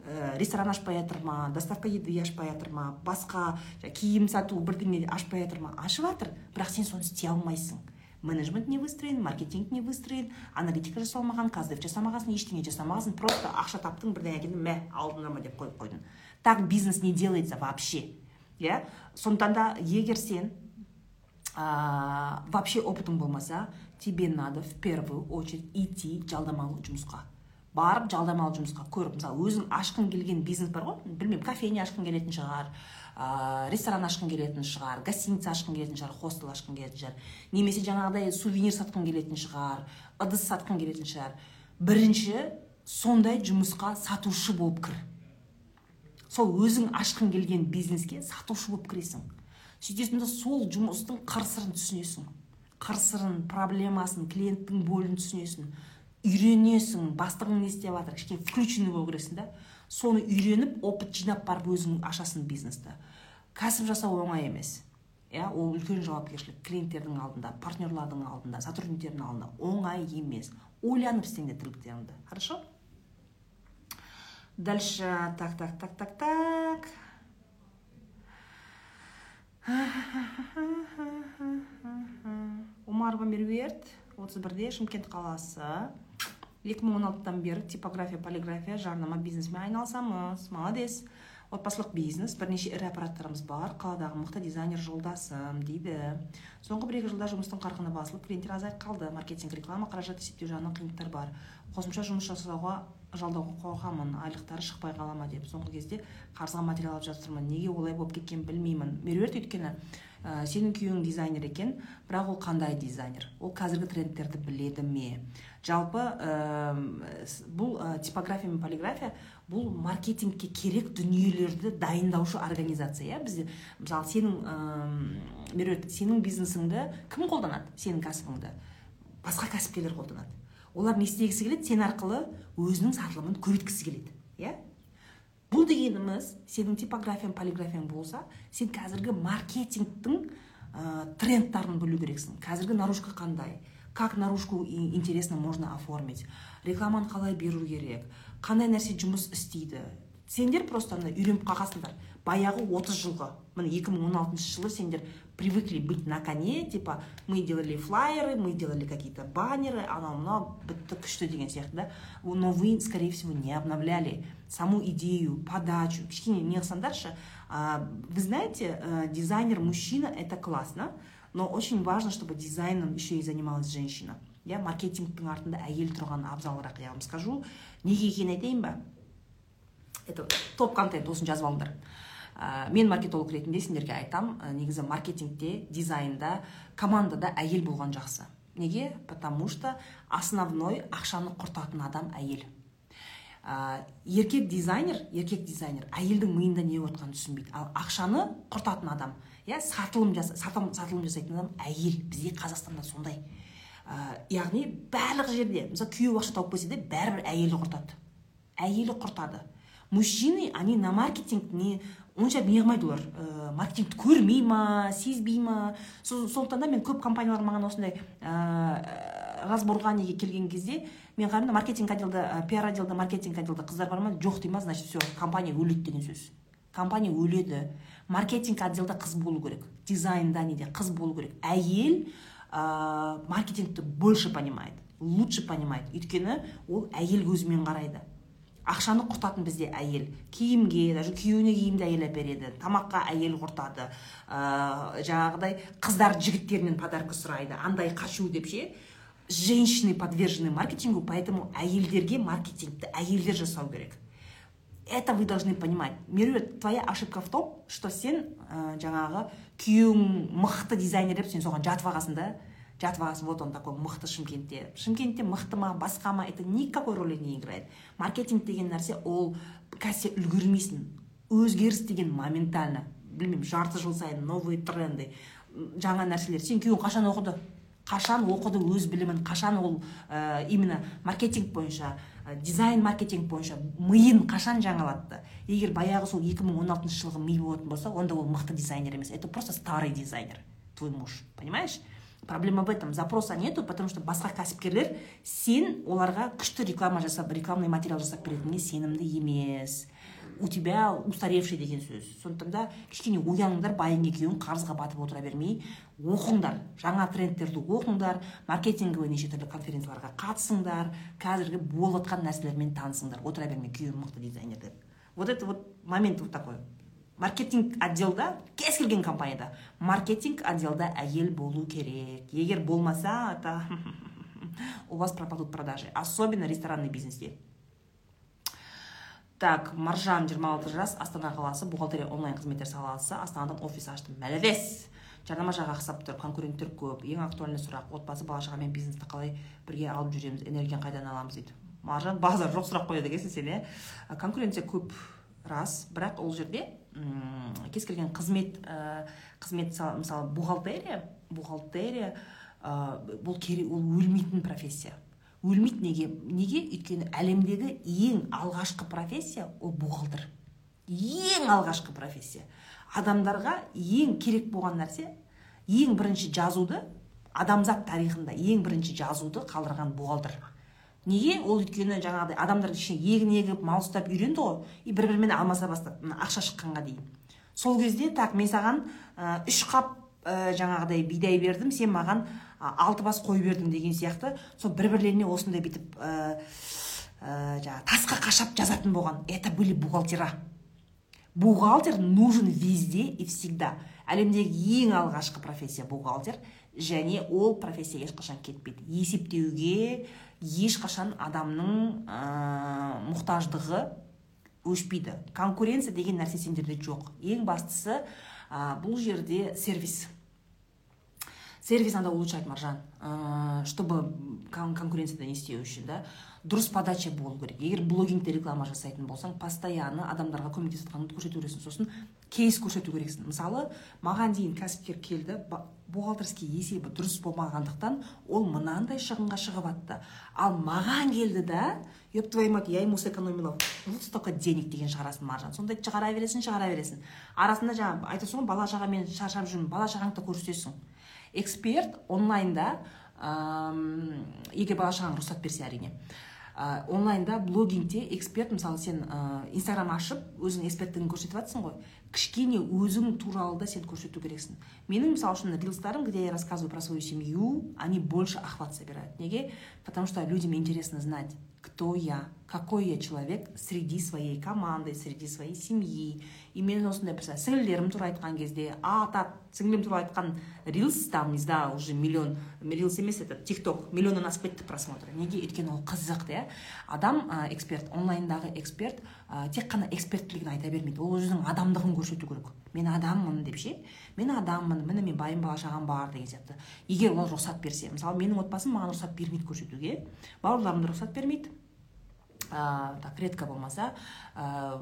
Speaker 1: ә, ресторан ашпай жатыр ма доставка еды ашпай жатыр ма басқа киім сату бірдеңе ашпай жатыр ма? Ашып жатыр. Бірақ сен соны істей алмайсың. Менеджмент не выстроен маркетинг не выстроен аналитика жасалмаған каздев жасамағансың ештеңе жасамағансың просто ақша таптың бірдеңе әкелдің мә алдыңдар ма деп қойып қойдың. Так бизнес не делается вообще. Иә сондықтан да егер сен ә, вообще опытың болмаса тебе надо в первую очередь идти жалдамалы жұмысқа барып жалдамалы жұмысқа көріп. Мысалы өзің ашқың келген бизнес бар ғой. Білмеймін кофейня ашқың келетін шығар ә, ресторан ашқың келетін шығар гостиница ашқың келетін шығар хостел ашқың келетін шығар. Немесе жаңағыдай сувенир сатқың келетін шығар ыдыс сатқың келетін шығар. Бірінші сондай жұмысқа сатушы болып кір. Сол өзің ашқың келген бизнеске сатушы болып кіресің. Сөйтесің да сол жұмыстың қыр сырын түсінесің. Қыр сырын проблемасын клиенттің болын түсінесің. Үйренесің бастығың не істеп жатыр кішкене включенный болу керексің да соны үйреніп опыт жинап барып өзің ашасың бизнесті. Кәсіп жасау оңай емес. Иә ол үлкен жауапкершілік. Клиенттердің алдында партнерлардың алдында сотрудниктердің алдында оңай емес. Ойланып істеңдер тірліктеріңді. Хорошо? Дальше так так так так так. Омарова меруерт отыз бірде шымкент қаласы. Екі мың он алтыдан бері типография полиграфия жарнама бизнесімен айналысамыз. Молодец. Отбасылық бизнес бірнеше ірі аппараттарымыз бар. Қаладағы мықты дизайнер жолдасым дейді. Соңғы бір екі жылда жұмыстың қарқыны басылып клиенттер азайып қалды. Маркетинг реклама қаражат есептеу жағынан қиындықтар бар. Қосымша жұмыс жасауға жалдауға қорқамын айлықтары шықпай қала ма деп соңғы кезде қарызға материал алып жатырмын неге олай болып кеткенін білмеймін. Меруерт өйткені ә, сенің күйеуің дизайнер екен бірақ ол қандай дизайнер? Ол қазіргі трендтерді біледі ме? Жалпы ә, бұл ә, типография мен полиграфия бұл маркетингке керек дүниелерді дайындаушы организация иә? Бізде мысалы сенің ә, меруерт сенің бизнесіңді кім қолданады? Сенің кәсібіңді. Басқа кәсіпкерлер қолданады. Олар не істегісі келеді? Сен арқылы өзінің сатылымын көбейткісі келеді иә? Бұл дегеніміз сенің типографияң полиграфияң болса сен қазіргі маркетингтің ә, трендтарын білу керексің. Қазіргі наружка қандай? Как наружку интересно можно оформить? Рекламаны қалай беру керек? Қандай нәрсе жұмыс істейді? Сендер просто ана үйреніп қалғансыңдар. Баяғы 30 жылғы. Міне 2016 жылы сендер привыкли быть на коне типа мы делали флайеры мы делали какие то баннеры анау мынау бітті күшті деген сияқты да? Но вы скорее всего не обновляли саму идею подачу. Кішкене не қылсаңдаршы вы знаете э, дизайнер мужчина это классно но очень важно чтобы дизайном еще и занималась женщина. Иә маркетингтің артында әйел тұрған абзалырақ я вам скажу. Неге екенін айтайын ба? Это топ контент осыны жазып алыңдар ә, мен маркетолог ретінде сендерге айтам ә, негізі маркетингте дизайнда командада әйел болған жақсы. Неге? Потому что основной ақшаны құртатын адам әйел. Ә, еркек дизайнер еркек дизайнер әйелдің миында не болып жатқанын түсінбейді. Ал ақшаны құртатын адам иә сатылым жаса, сатылым, сатылым жасайтын адам әйел. Бізде қазақстанда сондай. Ә, яғни барлық жерде мысалы күйеуі ақша тауып келсе де бәрібір әйелі құртады. Әйелі құртады. Мужчины они на маркетинг не онша неғылмайды олар ә, маркетингті көрмей ма сезбей ма? Сондықтан да мен көп компаниялар маған осындай ә, разборға неге келген кезде мен қараймын маркетинг отделда пиар отделда маркетинг отделда қыздар бар ма? Жоқ дей ма значит все компания өледі деген сөз. Компания өледі. Маркетинг отделда қыз болу керек. Дизайнда неде қыз болу керек. Әйел ә, маркетингті больше понимает лучше понимает. Өйткені ол әйел көзімен қарайды. Ақшаны құртатын бізде әйел. Киімге даже күйеуіне киімді әйел әпереді тамаққа әйел құртады. Ә, жаңағыдай қыздар жігіттерінен подарка сұрайды. Андай қашу деп ше? Женщины подвержены маркетингу поэтому әйелдерге маркетингті әйелдер жасау керек. Это вы должны понимать. Меруерт твоя ошибка в том что сен ә, жаңағы күйеуің мықты дизайнер деп сен соған жатып алғансың да. Жатып аласың вот он такой мықты шымкентте. Шымкентте мықты ма басқа ма это никакой роли не играет. Маркетинг деген нәрсе ол қазір үлгермейсің. Өзгеріс деген моментально. Білмеймін жарты жыл сайын новые тренды. Жаңа нәрселер. Сен күйеуің қашан оқыды? Қашан оқыды өз білімін? Қашан ол ә, именно маркетинг бойынша ә, дизайн маркетинг бойынша миын қашан жаңалатты? Егер баяғы сол 2016 жылғы ми болатын болса онда ол мықты дизайнер емес. Это просто старый дизайнер твой муж. Понимаешь? Проблема в этом. Запроса нету потому что басқа кәсіпкерлер сен оларға күшті реклама жасап рекламный материал жасап беретініне сенімді емес. У тебя устаревший деген сөз. Сондықтан да кішкене ояныңдар байың екеуің қарызға батып отыра бермей оқыңдар. Жаңа трендтерді оқыңдар маркетинговый неше түрлі конференцияларға қатысыңдар қазіргі болып жатқан нәрселермен танысыңдар. Отыра бермей күйеуім мықты дизайнер деп. Вот это вот момент вот такой. Маркетинг отделда кез келген компанияда маркетинг отделда әйел болу керек. Егер болмаса это у вас пропадут продажи особенно ресторанный бизнесте так маржан 26 жас астана қаласы бухгалтерия онлайн қызметтер саласы астанадан офис аштым. Молодец жарнама жағы ақсап тұр конкуренттер көп. Ең актуальный сұрақ отбасы бала шағамен бизнесті қалай бірге алып жүреміз энергияны қайдан аламыз дейді. Маржан базар жоқ сұрақ қояды екенсің сен иә? Конкуренция көп рас. Бірақ ол жерде кез келген қызмет ә, қызмет мысалы бухгалтерия бухгалтерия ә, бұл керек ол өлмейтін профессия. Өлмейді неге? Неге? Өйткені әлемдегі ең алғашқы профессия ол бухгалтер. Ең алғашқы профессия. Адамдарға ең керек болған нәрсе ең бірінші жазуды адамзат тарихында ең бірінші жазуды қалдырған бухгалтер. Неге ол өйткені жаңағыдай адамдар кішкене егін егіп мал ұстап үйренді ғой? И бір бірімен алмаса бастады ақша шыққанға дейін. Сол кезде так мен саған үш қап ә, жаңағыдай бидай бердім сен маған алты бас қой бердің деген сияқты. Сол бір бірлеріне осындай бүйтіп ә, ә, тасқа қашап жазатын болған. Это были бухгалтера. Бухгалтер нужен везде и всегда. Әлемдегі ең алғашқы профессия бухгалтер және ол профессия ешқашан кетпейді. Есептеуге ешқашан адамның ә, мұқтаждығы өшпейді. Конкуренция деген нәрсе сендерде жоқ. Ең бастысы ә, бұл жерде сервис. Сервис надо улучшать маржан. Ә, чтобы конкуренцияда не істеу үшін да. Дұрыс подача болу керек. Егер блогингте реклама жасайтын болсаң постоянно адамдарға көмектесіп жатқаныңды көрсету керексің сосын кейс көрсету керексің. Мысалы маған дейін кәсіпкер келді бухгалтерский есебі дұрыс болмағандықтан ол мынандай шығынға шығып жатты ал маған келді да еб твою мать я ему сэкономила вот столько денег деген шығарасың маржан. Сондайды шығара бересің шығара бересің. Арасында жаңағы айтасың ғой бала шағамен шаршап жүрмін бала шағаңды да көрсетесің. Эксперт онлайнда егер бала шағаң рұқсат берсе әрине. Ә, онлайнда блогингте эксперт мысалы сен ә, инстаграм ашып өзің эксперттігін көрсетіп жатрсың ғой. Кішкене өзің туралы да сен көрсету керексің. Менің мысалы үшін рилстарым где я рассказываю про свою семью они больше охват собирают. Неге? Потому что людям интересно знать кто я какой я человек среди своей команды среди своей семьи. И мен осындай бір сіңілдерім туралы айтқан кезде ата сіңілім туралы айтқан рилс там не знаю уже миллион рилс емес это тик ток миллионнан асып кетті просмотры неге өйткені ол қызық иә адам ә, эксперт онлайндағы эксперт ә, тек қана эксперттілігін айта бермейді. Ол өзінің адамдығын көрсету керек. Мен адаммын деп ше. Мен адаммын міне мен байым бала шағам бар деген сияқты. Егер ол рұқсат берсе мысалы менің отбасым маған рұқсат бермейді көрсетуге. Бауырларым да рұқсат бермейді. Ә, так редко болмаса ә,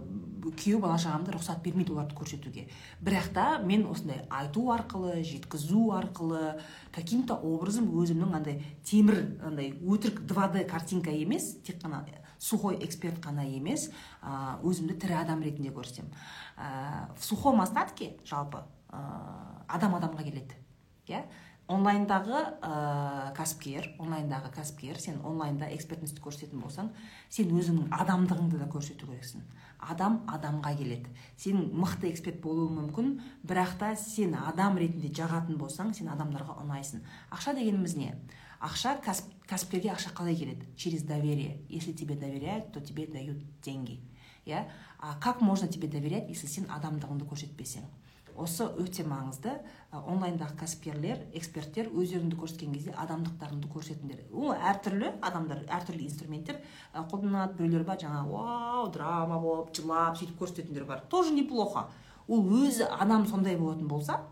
Speaker 1: күйеу бала шағамды рұқсат бермейді оларды көрсетуге. Бірақ та мен осындай айту арқылы жеткізу арқылы каким то образом өзімнің андай темір андай өтірік 2D картинка емес тек қана сухой эксперт қана емес ә, өзімді тірі адам ретінде көрсетемін ә, в сухом остатке жалпы ә, адам адамға келеді иә? Онлайндағы ә, кәсіпкер онлайндағы кәсіпкер сен онлайнда экспертностьті көрсететін болсаң сен өзіңнің адамдығыңды да көрсету керексің. Адам адамға келеді. Сен мықты эксперт болуың мүмкін бірақ та сен адам ретінде жағатын болсаң сен адамдарға ұнайсың. Ақша дегеніміз не? Ақша кәсіп, кәсіпкерге ақша қалай келеді? Через доверие. Если тебе доверяют то тебе дают деньги. Иә? А как можно тебе доверять если сен адамдығыңды көрсетпесең? Осы өте маңызды. Онлайндағы кәсіпкерлер эксперттер өздеріңді көрсеткен кезде адамдықтарыңды көрсетіңдер. Ол әртүрлі адамдар әртүрлі инструменттер қолданады. Біреулер бар жаңағы вау драма болып жылап сөйтіп көрсететіндер бар тоже неплохо. Ол өзі адам сондай болатын болса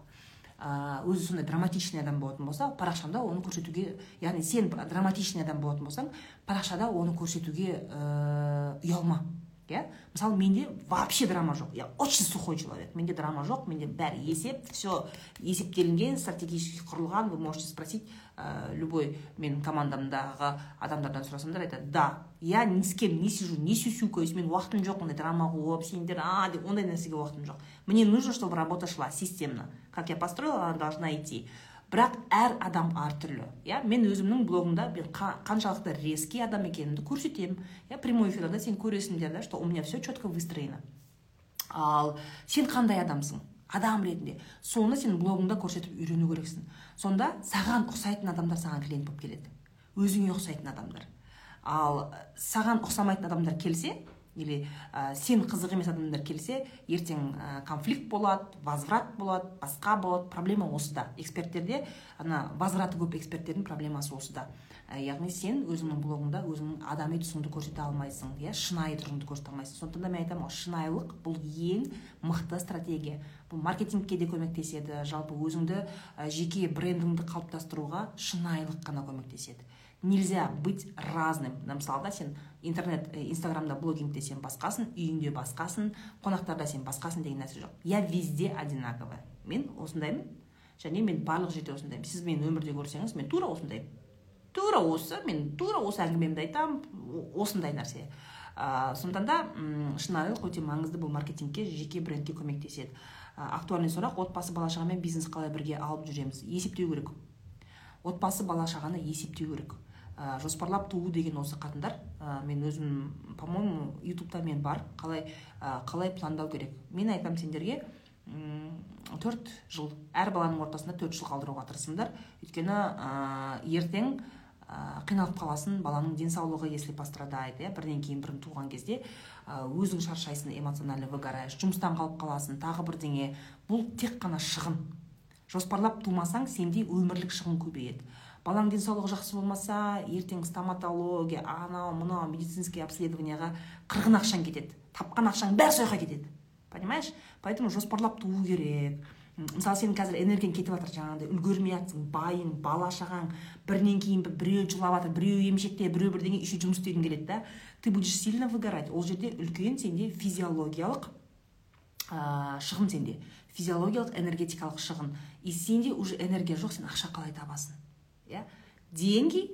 Speaker 1: өзі сондай драматичный адам болатын болса парақшаңда оны көрсетуге яғни сен драматичный адам болатын болсаң парақшада оны көрсетуге ыыы ұялма. Иә мысалы менде вообще драма жоқ. Я очень сухой человек. Менде драма жоқ менде бәрі есеп все есептелінген стратегически құрылған. Вы можете спросить ә, любой менің командамдағы адамдардан сұрасаңдар айтады да я ни с кем не сижу не сюсюкаюсь мен уақытым жоқ ондай драма қуып сендер а деп ондай нәрсеге уақытым жоқ. Мне нужно чтобы работа шла системно. Как я построила она должна идти бірақ әр адам әртүрлі иә мен өзімнің блогымда мен қаншалықты резкий адам екенімді көрсетемін. Иә прямой эфирда сен көресіңдер да что у меня все четко выстроено. Ал сен қандай адамсың? Адам ретінде. Соны сен блогыңда көрсетіп үйрену керексің. Сонда саған ұқсайтын адамдар саған клиент болып келеді. Өзіңе ұқсайтын адамдар. Ал саған ұқсамайтын адамдар келсе или ә, сен қызық емес адамдар келсе ертең ә, конфликт болады возврат болады басқа болады. Проблема осыда эксперттерде ана возвраты көп эксперттердің проблемасы осыда ә, яғни сен өзіңнің блогыңда өзіңнің адами тұсыңды көрсете алмайсың иә шынайы түріңді көрсете алмайсың. Сондықтан да мен айтамын шынайылық бұл ең мықты стратегия. Бұл маркетингке де көмектеседі жалпы өзіңді ә, жеке брендіңді қалыптастыруға шынайылық қана көмектеседі. Нельзя быть разным. Мысалы да сен интернет э, инстаграмда блогингте сен басқасың үйіңде басқасың қонақтарда сен басқасың деген нәрсе жоқ. Я везде одинаковый мен осындаймын. Және мен барлық жерде осындаймын. Сіз мені өмірде көрсеңіз мен тура осындаймын. Тура осы мен тура осы әңгімемді айтамын осындай нәрсе. Ә, сондықтан да шынайылық өте маңызды бұл маркетингке жеке брендке көмектеседі. Актуальный сұрақ отбасы бала шағамен бизнес қалай бірге алып жүреміз. Есептеу керек. Отбасы бала шағаны есептеу керек. Ә, жоспарлап туу деген осы қатындар. Ә, мен өзім по моему ютубта мен бар. Қалай ә, қалай пландау керек? Мен айтамын сендерге төрт жыл әр баланың ортасында төрт жыл қалдыруға тырысыңдар. Өйткені ә, ертең қиналып қаласың баланың денсаулығы если пострадает иә. Бірден кейін бірін туған кезде өзің шаршайсың эмоционально выгораешь жұмыстан қалып қаласың тағы бірдеңе. Бұл тек қана шығын. Жоспарлап тумасаң сенде өмірлік шығын көбейеді. Баланың денсаулығы жақсы болмаса ертең стоматология анау мынау медицинский обследованияға қырғын ақшаң кетеді. Тапқан ақшаң бәрі сол кетеді. Понимаешь? Поэтому жоспарлап туу керек. Мысалы сенің қазір энергияң кетіп жатыр жаңағыдай үлгермей жатрсың байың бала шағаң бірінен кейін біреу жылап жатыр біреу емшекте біреу бірдеңе еще жұмыс істегің келеді да ты будешь сильно выгорать. Ол жерде үлкен сенде физиологиялық ә, шығын сенде. Физиологиялық энергетикалық шығын. И сенде уже энергия жоқ сен ақша қалай табасың? Иә деньги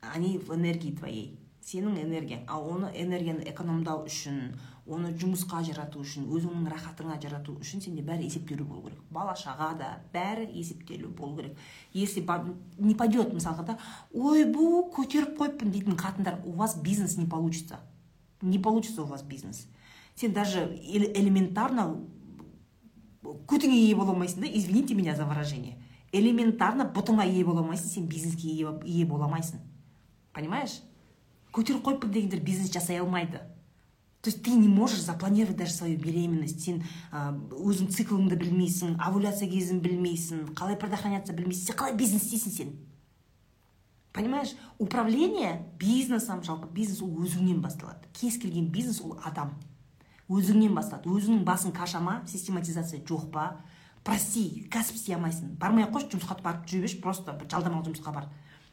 Speaker 1: они в энергии твоей сенің энергияң. Ал оны энергияны экономдау үшін оны жұмысқа жарату үшін өзіңнің рахатыңа жарату үшін сенде бәрі есептелу болу керек. Бала шаға да бәрі есептелу болу керек. Если не пойдет мысалға да ойбу көтеріп қойыппын дейтін қатындар у вас бизнес не получится. Не получится у вас бизнес. Сен даже элементарно көтіңе ие бола алмайсың да извините меня за выражение элементарно бұтыңа ие бола алмайсың сен бизнеске ие бола алмайсың. Понимаешь? Көтеріп қойыппын дегендер бизнес жасай алмайды. То есть ты не можешь запланировать даже свою беременность сен өзің циклыңды білмейсің овуляция кезін білмейсің қалай предохраняться білмейсің сен қалай бизнес істейсің сен? Понимаешь? Управление бизнесом жалпы бизнес ол өзіңнен басталады. Кез келген бизнес ол адам. Өзіңнен басталады. Өзіңнің басың каша ма систематизация жоқ па? Прости кәсіп істей алмайсың. Бармай ақ қойшы жұмысқа барып жүре берші просто бір жалдамалы жұмысқа бар.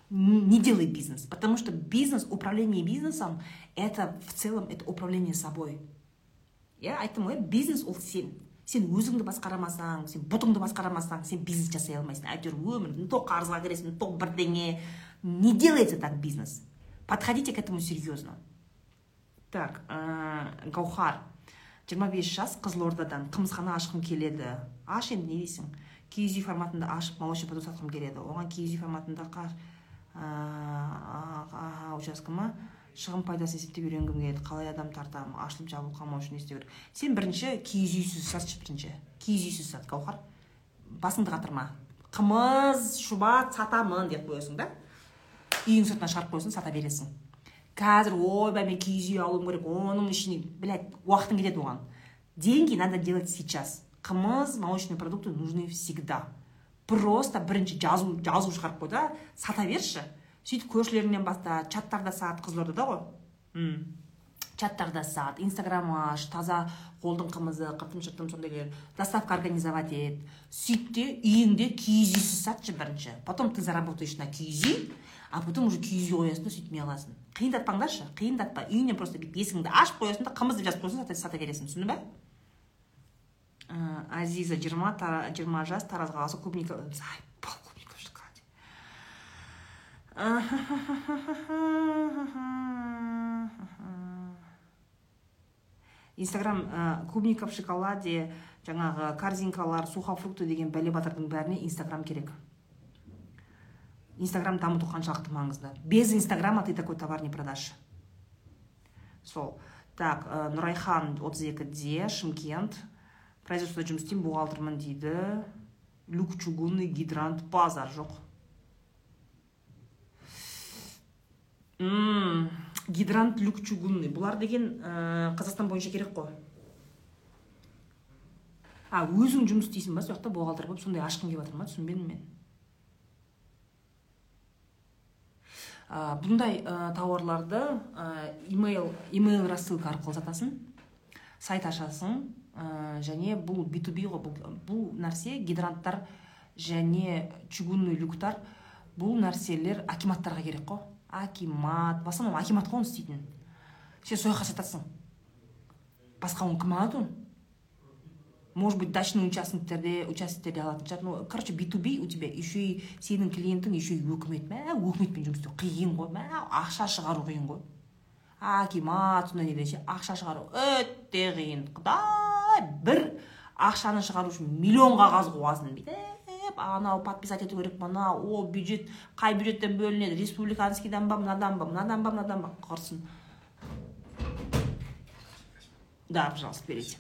Speaker 1: Не делай бизнес потому что бизнес управление бизнесом это в целом это управление собой. Иә айттым ғой бизнес ол сен. Сен өзіңді басқарамасаң сен бұтыңды басқарамасаң сен бизнес жасай алмайсың. Әйтеуір өмірің то қарызға кіресің то бірдеңе. Не делается так бизнес. Подходите к этому серьезно. Так ә, гаухар жиырма бес жас қызылордадан қымызхана ашқым келеді. Аш енді не дейсің? Киіз үй форматында ашып молочный продукт сатқым келеді. Оған киіз үй форматында учаске ма шығын пайдасын есептеп үйренгім келеді. Қалай адам тартамын ашылып жабылып қалмау үшін не істеу керек? Сен бірінші киіз үйсіз сатшы бірінші. Киіз үйсіз сат гауһар. Басыңды қатырма. Қымыз шұбат сатамын деп қоясың да. Үйің сыртына шығарып қоясың сата бересің. Қазір ойбай мен киіз үй алуым керек оның ішіне блять уақытың кетеді оған. Деньги надо делать сейчас. Қымыз молочные продукты нужны всегда. Просто бірінші жазу жазу шығарып қой да сата берші. Сөйтіп көршілеріңнен баста чаттарда сат қызылордада ғой. М чаттарда сат инстаграм аш таза қолдың қымызы қыртым шыртым сондайлар доставка организовать ет. Сөйт те үйіңде киіз үйсіз сатшы бірінші. Потом ты заработаешь на киіз үй а потом уже киіз үй қоясың да сөйтіп не қыласың қиындатпаңдаршы қиындатпа. Үйіңнен просто есігіңді ашып қоясың да қымыз деп жазып қоясың сата бересің. Түсіндің ба азиза жиырма жиырма жас тараз қаласы клубника заебал клубника в шоколаде инстаграм клубника в шоколаде жаңағы корзинкалар сухофрукты деген бәле батырдың бәріне инстаграм керек. Инстаграм дамыту қаншалықты маңызды. Без инстаграма ты такой товар не продашь. Сол. Так нұрайхан отыз екіде шымкент. Производствода жұмыс істеймін бухгалтермін дейді. Люк чугунный гидрант базар жоқ. М гидрант люк чугунный. Бұлар деген ә, қазақстан бойынша керек қой. А өзің жұмыс істейсің ба? Сол жақта бухгалтер болып сондай ашқың келіп жатыр ма? Түсінбедім мен. Ә, бұндай ә, тауарларды ә, имейл имейл рассылка арқылы сатасың сайт ашасың ә, және бұл b2b ғой бұл, нәрсе гидранттар және чугунный люктар бұл нәрселер акиматтарға керек қой. Акимат в основном акимат қой оны істейтін. Сен сол жаққа сатасың. Басқа оны кім алады оны? Может быть дачный участоктерде участоктерде алатын шығар. Ну короче би ту би у тебя еще и сенің клиентің еще и өкімет. Мә өкіметпен жұмыс істеу қиын ғой. Мә ақша шығару қиын ғой. Акимат сондай нелер ше ақша шығару өте қиын. Құдай бір ақшаны шығару үшін миллион қағаз қуасың бүйтіп анау подписать ету керек мынау о бюджет қай бюджеттен бөлінеді республиканскийдан ба мынадан ба мынадан ба мынадан ба құрсын. Да пожалуйста берите.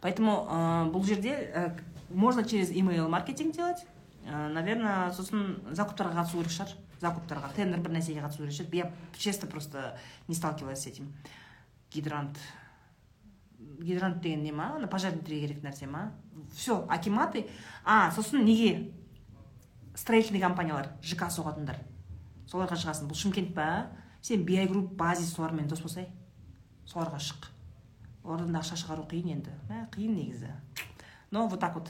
Speaker 1: Поэтому ә, бұл жерде ә, можно через email маркетинг делать. Ә, наверное сосын закуптарға қатысу керек шығар. Закуптарға тендер бір нәрсеге қатысу керек шығар. Я честно просто не сталкивалась с этим. Гидрант гидрант деген не ма ана пожарный керек нәрсе ма? Все акиматы. А сосын неге строительный компаниялар жк соғатындар? Соларға шығасың бұл шымкент па? Сен би групп базис солармен дос болсай. Соларға шық. Олардан да ақша шығару қиын енді. Мә қиын негізі. Но вот так вот.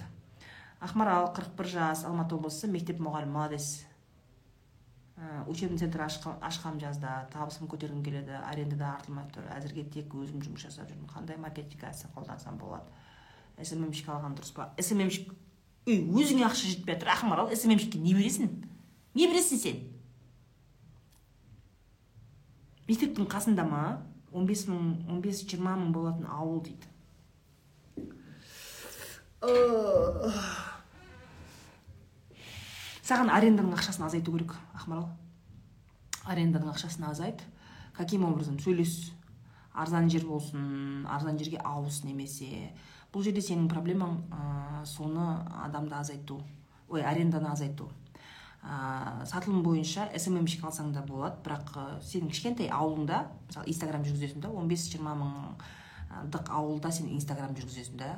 Speaker 1: Ақмарал қырық бір жас алматы облысы мектеп мұғалімі молодец. ә, учебный центр ашқам жазда табысым көтергім келеді арендада артылмай тұр. Әзірге тек өзім жұмыс жасап жүрмін. Қандай маркетинг қолдансам болады? Сммщик алған дұрыс па? Сммщик үй өзіңе ақша жетпей жатыр ақмарал сммщикке не бересің? Не бересің сен? Мектептің қасында ма? он бес мың он бес жиырма мың болатын ауыл дейді. Саған аренданың ақшасын азайту керек ақмарал. Аренданың ақшасын азайт. Каким образом? Сөйлес. Арзан жер болсын арзан жерге ауыс немесе. Бұл жерде сенің проблемаң ә, соны адамды азайту. Ой аренданы азайту. Ә, сатылым бойынша сммщик алсаң да болады бірақ ә, сенің кішкентай ауылыңда мысалы инстаграм жүргізесің да он бес жиырма мыңдық ауылда сен инстаграм жүргізесің да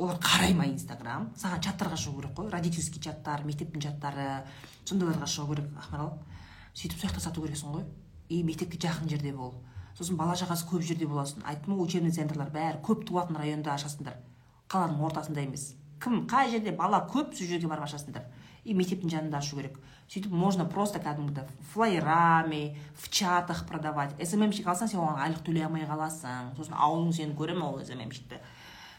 Speaker 1: олар қарай ма инстаграм. Саған чаттарға шығу керек қой. Родительский чаттар мектептің чаттары сондайларға шығу керек ақмарал. Сөйтіп сол жақта сату керексің ғой. И мектепке жақын жерде бол. Сосын бала шағасы көп жерде боласың. Айттым ғой учебный центрлар бәрі көп туатын районда ашасыңдар. Қаланың ортасында емес. Кім қай жерде бала көп сол жерге барып ашасыңдар. И мектептің жанында ашу керек. Сөйтіп можно просто кәдімгідей флайерами в чатах продавать. Сммщик алсаң сен оған айлық төлей алмай қаласың. Сосын ауылың сені көре ма ол сммщикті?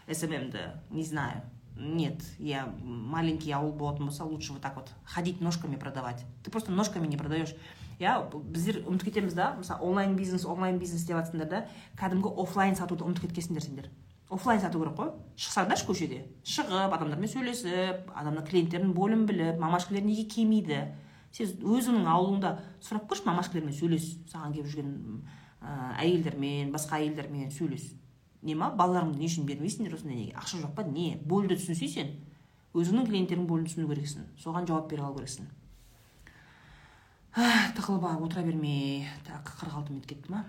Speaker 1: Сммді не знаю. Нет я маленький ауыл болатын лучше вот так вот ходить ножками продавать. Ты просто ножками не продаешь. Иә біздер ұмытып кетеміз да мысалы онлайн бизнес онлайн бизнес деп жатсыңдар да? Кәдімгі офлайн сатуды ұмытып кеткенсіңдер сендер офлайн сату керек қой шықсаңдаршы көшеде шығып адамдармен сөйлесіп адамның клиенттердің болын біліп мамашкілер неге келмейді? Сен өзіңнің ауылыңда сұрап көрші мамашкілермен сөйлес саған келіп жүрген ә, әйелдермен басқа әйелдермен сөйлес. Не ма балаларыңды не үшін бермейсіңдер осындай неге ақша жоқ па? Не? Больді түсінсей сен өзіңнің клиенттерің болын түсіну керексің. Соған жауап бере алу керексің. Тығылып отыра бермей. Так қырық алты минут кетті ма?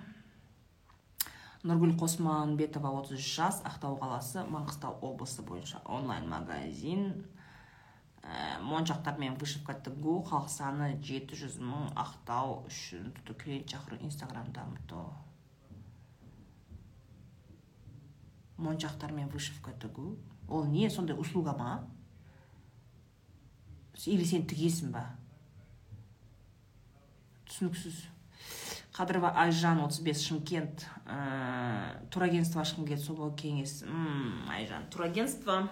Speaker 1: Нұргүл қосманбетова отыз үш жас ақтау қаласы маңғыстау облысы бойынша онлайн магазин. Ә, моншақтар мен вышивка тігу халық саны жеті жүз мың ақтау үшін. Клиент шақыру инстаграм дамыту моншақтар мен вышивка тігу ол не сондай услуга ма? Или сен тігесің ба? Түсініксіз. Қадырова айжан 35 шымкент. Ә, турагентство ашқым келеді сол кеңес. Айжан турагентство.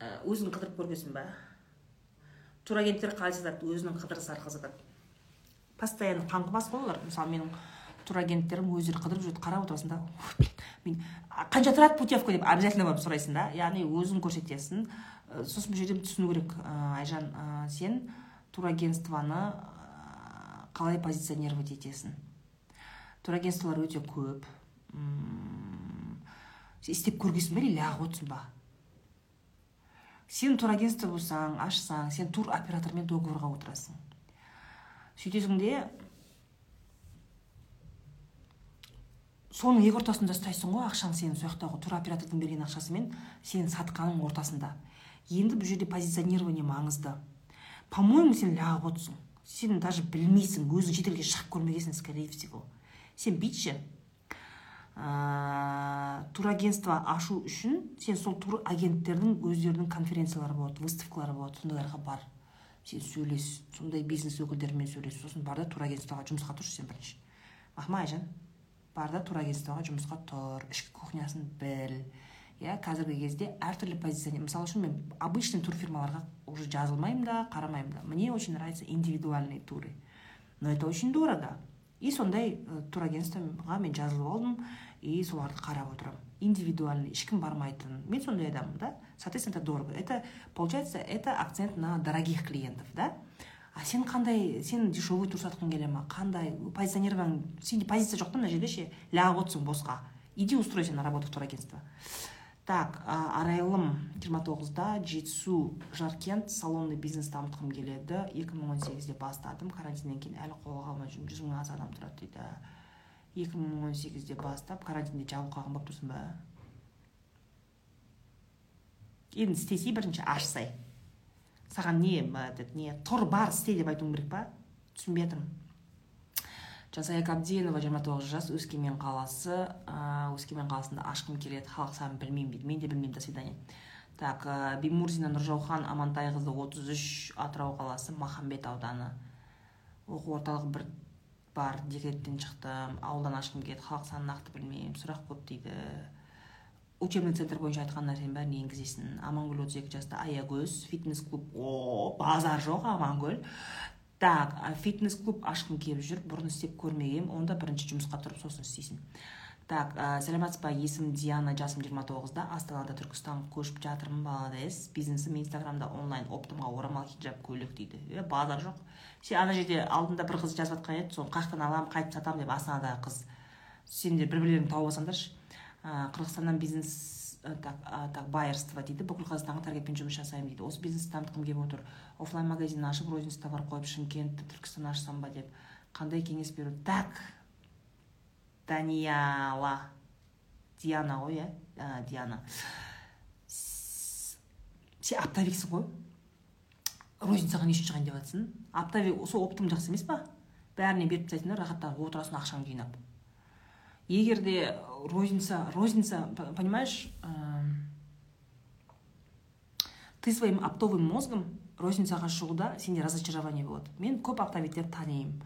Speaker 1: Ә, өзің қыдырып көргенсің ба? Турагенттер қалай сатады өзінің қыдырысы арқылы сатады постоянно қаңғыбас қой олар мысалы менің турагенттерім өздері қыдырып жүреді қарап отырасың да мен қанша тұрады путевка деп обязательно барып сұрайсың да яғни өзің көрсетесің. Сосын бұл жерде түсіну керек айжан ә, сен турагентствоны қалай позиционировать етесің? Турагентстволар өте көп. Сен істеп көргенсің ба или ағып отырсың ба? Сен турагентство болсаң ашсаң сен тур оператормен договорға отырасың. Сөйтесің де соның екі ортасында ұстайсың ғой ақшаң сенің сол жақтағы туроператордың берген ақшасымен сенің сатқаның ортасында. Енді бұл жерде позиционирование маңызды. По моему сен лағып отырсың сен даже білмейсің. Өзің шетелге шығып көрмегенсің скорее всего. Сен бүйтші ә, турагентство ашу үшін сен сол тур агенттердің өздерінің конференциялары болады выставкалары болады сондайларға бар. Сен сөйлес сондай бизнес өкілдерімен сөйлес. Сосын бар да турагентствоға жұмысқа тұршы сен бірінші. Махма айжан бар да турагентствоға жұмысқа тұр ішкі кухнясын біл. Иә қазіргі кезде әртүрлі позиция. Мысалы үшін мен обычный турфирмаларға уже жазылмаймын да қарамаймын да. Мне очень нравятся индивидуальные туры. Но это очень дорого. И сондай турагентствоға мен жазылып алдым и соларды қарап отырамын индивидуальный ешкім бармайтын. Мен сондай адаммын да. Соответственно это дорого. Это получается это акцент на дорогих клиентов да? А сен қандай сен дешевый тур сатқың келе ма? Қандай? Позиционированиең сенде позиция жоқ та мына жерде ше? Лағып отырсың босқа. Иди устройся на работу в турагентство так арайлым жиырма тоғызда жетісу жаркент салонный бизнес дамытқым келеді. 2018-де бастадым. Карантиннен кейін әлі қолға алмай жүрмін. Жүз мың аса адам тұрады дейді. 2018-де бастап карантинде жабылып қалған болып тұрсың ба? Енді істесей бірінші ашсай саған не не тұр бар істе деп айтуың керек па? Түсінбей жатырмын жансая қабденова жиырма тоғыз жас өскемен қаласы. Өскемен қаласында ашқым келеді халық санын білмеймін дейді. Мен де білмеймін до свидания. Так бимурзина нұржаухан амантайқызы отыз үш атырау қаласы махамбет ауданы. Оқу орталығы бір бар декреттен шықтым. Ауылдан ашқым келеді халық санын нақты білмеймін сұрақ көп дейді. Учебный центр бойынша айтқан нәрсенің бәрін енгізесің. Амангүл отыз екі жаста аягөз фитнес клуб. О базар жоқ амангүл. Так фитнес клуб ашқым келіп жүр бұрын істеп көрмегенмін онда бірінші жұмысқа тұрып сосын істейсің. Так ә, сәлеметсіз ба? Есімім диана жасым жиырма тоғызда астанада түркістан көшіп жатырмын молодец бизнесім инстаграмда онлайн оптымға орамал хиджаб көйлек дейді. Е базар жоқ. Сен ана жерде алдында бір қыз жазып жатқан еді соны қай жақтан аламын қайтып сатамын деп астанадағы қыз. Сендер бір бірлеріңді тауып алсаңдаршы. Қырғызстаннан бизнес так так байерство дейді. Бүкіл қазақстанға таргетпен жұмыс жасаймын дейді. Осы бизнесті дамытқым келіп отыр. Офлайн магазин ашып розничный товар қойып шымкент түркістан ашсам ба деп қандай кеңес беру? Так данияла диана ғой иә? Диана. Сен оптовиксің ғой. Розницаға не үшін шығайын деп жатрсың оптовик сол оптом жақсы емес па? Бәріне беріп тастайсың да рахаттанып отырасың ақшаңды жинап. Егер де розница розница понимаешь ты своим оптовым мозгом розницаға шығуда сенде разочарование болады. Мен көп оптовиктерді танимын.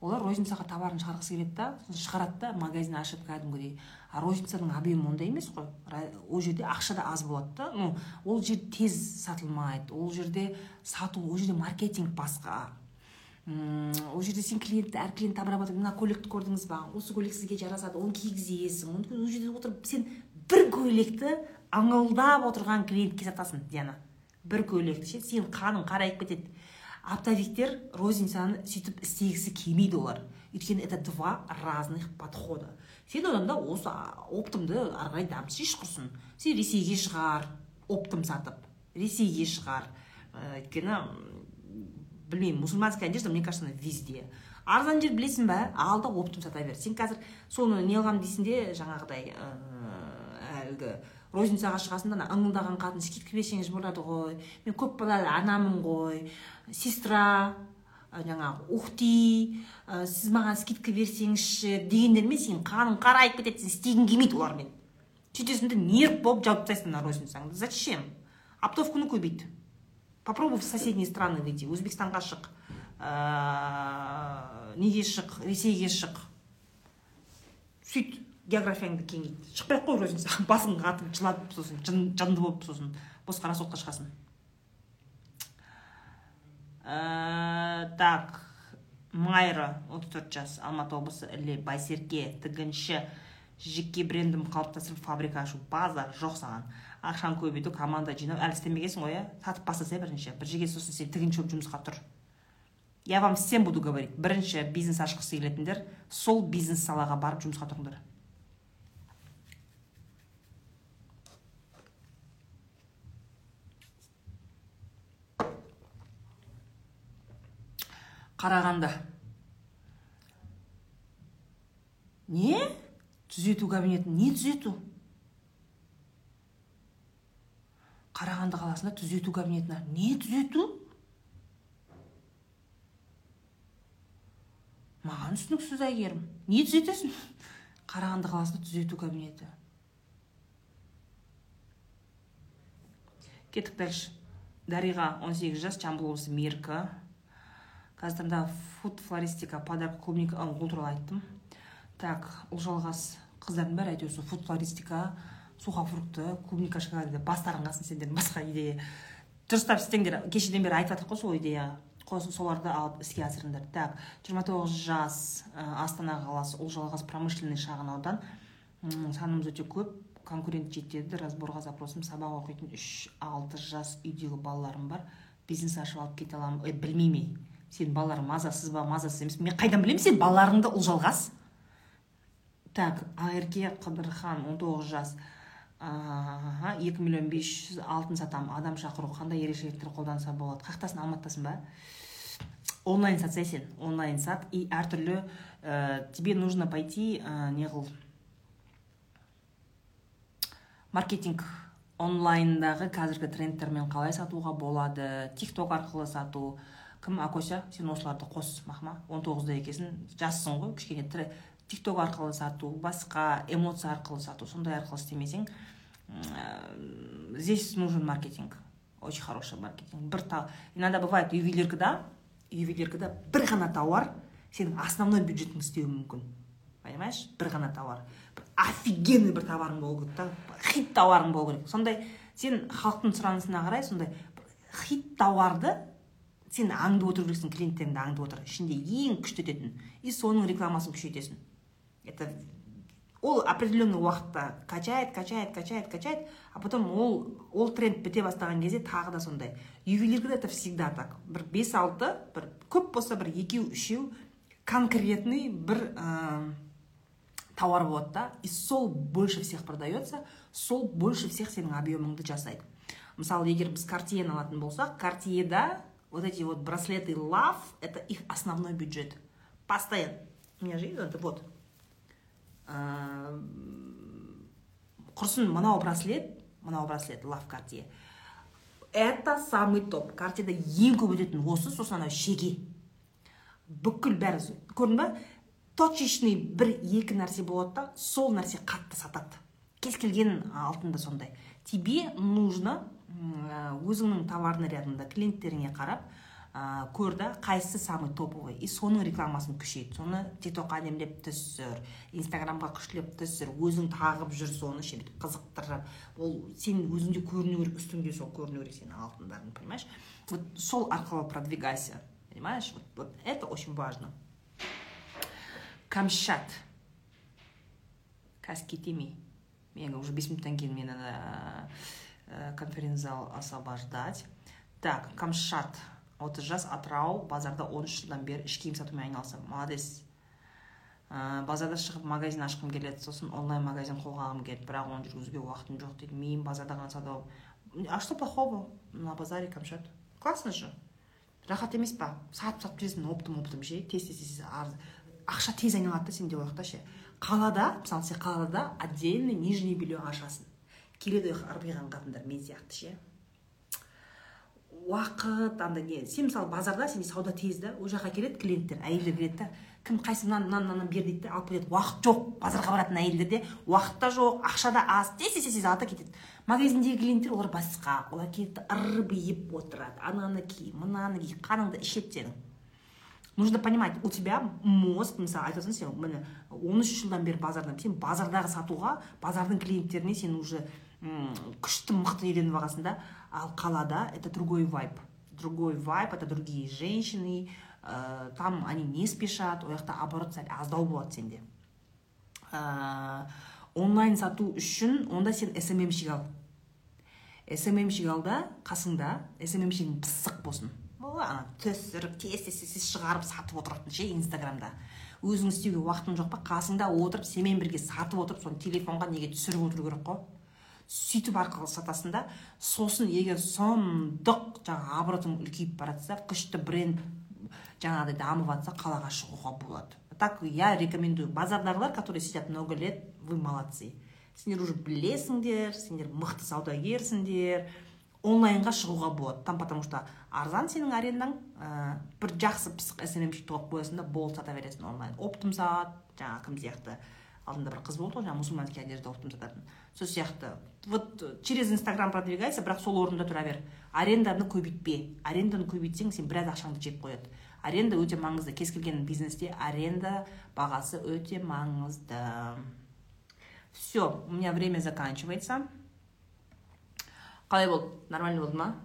Speaker 1: Олар розницаға товарын шығарғысы келеді да шығарады да магазин ашып кәдімгідей. А розницаның объемі ондай емес қой. Ол жерде ақша да аз болады да. Ну ол жер тез сатылмайды. Ол жерде сату ол жерде маркетинг басқа. Ол жерде сен клиентті әр клиентті обрабатывать мына көйлекті көрдіңіз ба? Осы көйлек сізге жарасады оны кигізесің. Ол жерде отырып сен бір көйлекті ыңылдап отырған клиентке сатасың диана. Бір көйлекті ше сен қаның қарайып кетеді. Оптовиктер розницаны сөйтіп істегісі келмейді олар. Өйткені это два разных подхода. Сен одан да осы оптымды ары қарай дамытсайшы құрсын. Сен ресейге шығар оптом сатып. Ресейге шығар. Өйткені білмеймін мусульманская одежда мне кажется она везде. Арзан жер білесің ба ал да оптом сата бер. Сен қазір соны не қыламын дейсің де жаңағыдай әлгі розницаға шығасың да ана ыңылдаған қатын скидка берсеңіз болады ғой. Мен көп балалы анамын ғой. Сестра жаңағы ухти ә, сіз маған скидка берсеңізші дегендермен сен қаның қарайып кетеді сен істегің келмейді олармен. Сөйтесің де нерв болып жауып тастайсың ана розницаңды. Зачем? Оптовканы көбейт. Попробуй в соседние страны выйти өзбекстанға шық ә, неге шық ресейге шық сөйт географияңды кеңейт шықпай ақ қой розница басың қатып жылап сосын жын, жынды болып сосын. Босқа расходқа шығасың. Ә, так майра отыз төрт жас алматы облысы іле байсерке тігінші жеке брендім қалыптастырып фабрика ашу база жоқ саған. Ақшаны көбейту команда жинау. Әлі істемегенсің ғой иә? Сатып бастаса бірінші. Бір жерге сосын сен тігінші болып жұмысқа тұр. Я вам всем буду говорить. Бірінші бизнес ашқысы келетіндер сол бизнес салаға барып жұмысқа тұрыңдар. Қарағанды не? Түзету кабинеті не түзету? Қарағанды қаласында түзету кабинетін не түзету? Маған түсініксіз әйгерім. Не түзетесің? Қарағанды қаласында түзету кабинеті. Кеттік дальше дариға 18 жас жамбыл облысы меркі. Қазір фуд флористика подарка клубника ол туралы айттым. Так ұлжалғас қыздардың бәрі әйтеуір сол фуд флористика сухофрукты клубника шоколад бастарың қалсын сендердің басқа идея. Дұрыстап істеңдер кешеден бері айтып жатырмық қой сол идея. Соларды алып іске асырыңдар. Так жиырма тоғыз жас астана қаласы ұлжалғас промышленный шағын аудан. Санымыз өте көп конкурент жетеді разборға запросым. Сабақ оқитын үш алты жас үйдегі балаларым бар. Бизнес ашып алып кете аламын. Ой білмеймін сенің балаларың мазасыз ба мазасыз емес мен қайдан білемін? Сен балаларыңды ұлжалғас так ақерке қыдырхан он тоғыз жас. Екі миллион бес жүз алтын сатамын адам шақыру қандай ерекшеліктер қолданса болады? Қай жақтасың алматыдасың ба? Онлайн сатсай сен онлайн сат. И әртүрлі ә, тебе нужно пойти ә, не қыл маркетинг онлайндағы қазіргі трендтермен қалай сатуға болады? Тик ток арқылы сату. Кім? Акося сен осыларды қос махма он тоғызда екенсің. Жассың ғой кішкене тик ток арқылы сату басқа эмоция арқылы сату сондай арқылы істемесең здесь нужен маркетинг очень хороший маркетинг. Бір та иногда бывает ювелиркада ювелиркада бір ғана тауар сенің основной бюджетіңді істеуі мүмкін. Понимаешь? Бір ғана тауар. Бір офигенный бір товарың болу керек та хит товарың болу керек. Сондай сен халықтың сұранысына қарай сондай хит тауарды сен аңдып отыру керексің клиенттеріңді аңдып отыр ішінде ең күшті ететін и соның рекламасын күшейтесің. Это ол определенный уақытта качает качает качает качает а потом ол ол тренд біте бастаған кезде тағы да сондай. Ювелиркада это всегда так. Бір бес алты бір көп болса бір екеу үшеу конкретный бір ә, товар болады да. И сол больше всех продается сол больше всех сенің объемыңды жасайды. Мысалы егер біз картьені алатын болсақ картьеда вот эти вот браслеты love это их основной бюджет. Постоянно. У меня же это вот. Құрсын мынау браслет мынау браслет лав картье это самый топ. Картьеда ең көп өтетін осы сосын анау шеге. Бүкіл бәрі көрдің ба? Точечный бір екі нәрсе болады да сол нәрсе қатты сатады. Кез келген алтында сондай. Тебе нужно өзіңнің товар нарядыңда клиенттеріңе қарап ә, көр да қайсысы самый топовый и соның рекламасын күшейт. Соны тиктокқа әдемілеп түсір инстаграмға күштілеп түсір өзің тағып жүр соны ше бүйтіп қызықтырып. Ол сен өзің де көріну керек үстіңде сол көріну керек сенің алтындарың понимаешь? Вот сол арқылы продвигайся понимаешь? Вот, вот это очень важно. Камшат қазір кетемей мен уже бес минуттан кейін мені ә, конференц зал освобождать. Так камшат отыз жас атырау базарда он үш жылдан бері іш киім сатумен айналысамын молодец. Ә, базарда шығып магазин ашқым келеді сосын онлайн магазин қолға алғым келеді бірақ оны жүргізуге уақытым жоқ дейді. Мен базарда ғана сауда а что плохого на базаре камшат? Классно же. Рахат емес па? Сатып сатып жүресің оптым оптым ше. Тез тез тез. Ақша тез айналады да сенде ол жақта ше. Қалада мысалы сен қалада отдельный нижний белье ашасың. Келеді арбиған қатындар мен сияқты ше. Уақыт андай не сен мысалы базарда сенде сауда тез да ол жаққа келеді клиенттер әйелдер келеді да. Кім қайсы мынаны мынаны мынаны бер дейді да алып кетеді. Уақыт жоқ базарға баратын әйелдерде уақыт та жоқ ақша да аз. Тез тез тез алады да кетеді. Магазиндегі клиенттер олар басқа. Олар келеді ырбиып отырады. Ананы ки мынаны ки қаныңды ішеді сенің нужно понимать у тебя мозг мысалы айтып отырсың сен міне он үш жылдан бері базардан сен базардағы сатуға базардың клиенттеріне сен уже күшті мықты үйреніп алғансың да. Ал қалада это другой вайб. Другой вайб это другие женщины ә, там они не спешат ол жақта оборот сәл аздау болады сенде ә, онлайн сату үшін онда сен сммщик ал. сммщик ал да қасыңда сммщигің пысық болсын. Ана түсіріп тез тез тез шығарып сатып отыратын ше инстаграмда. Өзің істеуге уақытың жоқ па? Қасыңда отырып сенімен бірге сатып отырып соны телефонға неге түсіріп отыру керек қой? Сөйтіп арқылы сатасың да сосын егер сұмдық жаңағы оборотың үлкейіп бара жатса күшті бренд жаңағыдай дамып жатса қалаға шығуға болады. Так я рекомендую. Базардағылар которые сидят много лет вы молодцы. Сендер уже білесіңдер сендер мықты саудагерсіңдер онлайнға шығуға болады. Там потому что арзан сенің арендаң ә, бір жақсы пысық сммщик тауып қоясың да болды сата бересің онлайн. Оптом сат жаңағы кім сияқты. Алдында бір қыз болды ғой жаңағы мусульманский одежда оптом сататын сол сияқты. Вот через инстаграм продвигайся бірақ сол орында тұра бер. Аренданы көбейтпе. Аренданы көбейтсең сен біраз ақшаңды жеп қояды. Аренда өте маңызды. Кез келген бизнесте аренда бағасы өте маңызды. Все у меня время заканчивается. Қалай болды? Нормально болды ма?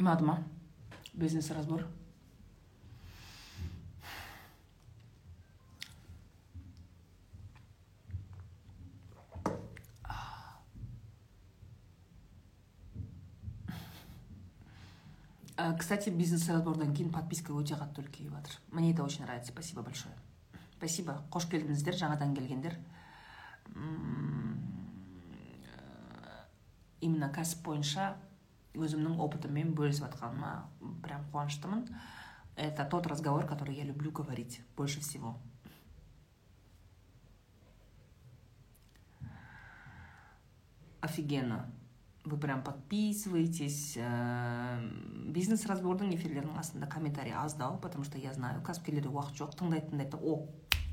Speaker 1: Ұнады ма бизнес разбор кстати бизнес разбордан кейін подписка өте қатты үлкейіп жатыр мне это очень нравится. Спасибо большое. Спасибо. Қош келдіңіздер жаңадан келгендер именно кәсіп бойынша өзімнің опытыммен бөлісіп жатқаныма прям қуаныштымын. Это тот разговор который я люблю говорить больше всего. Офигенно. Вы прям подписываетесь бизнес разбордың эфирлерінің астында комментарий аздау потому что я знаю кәсіпкерлерде уақыт жоқ тыңдайды тыңдайды о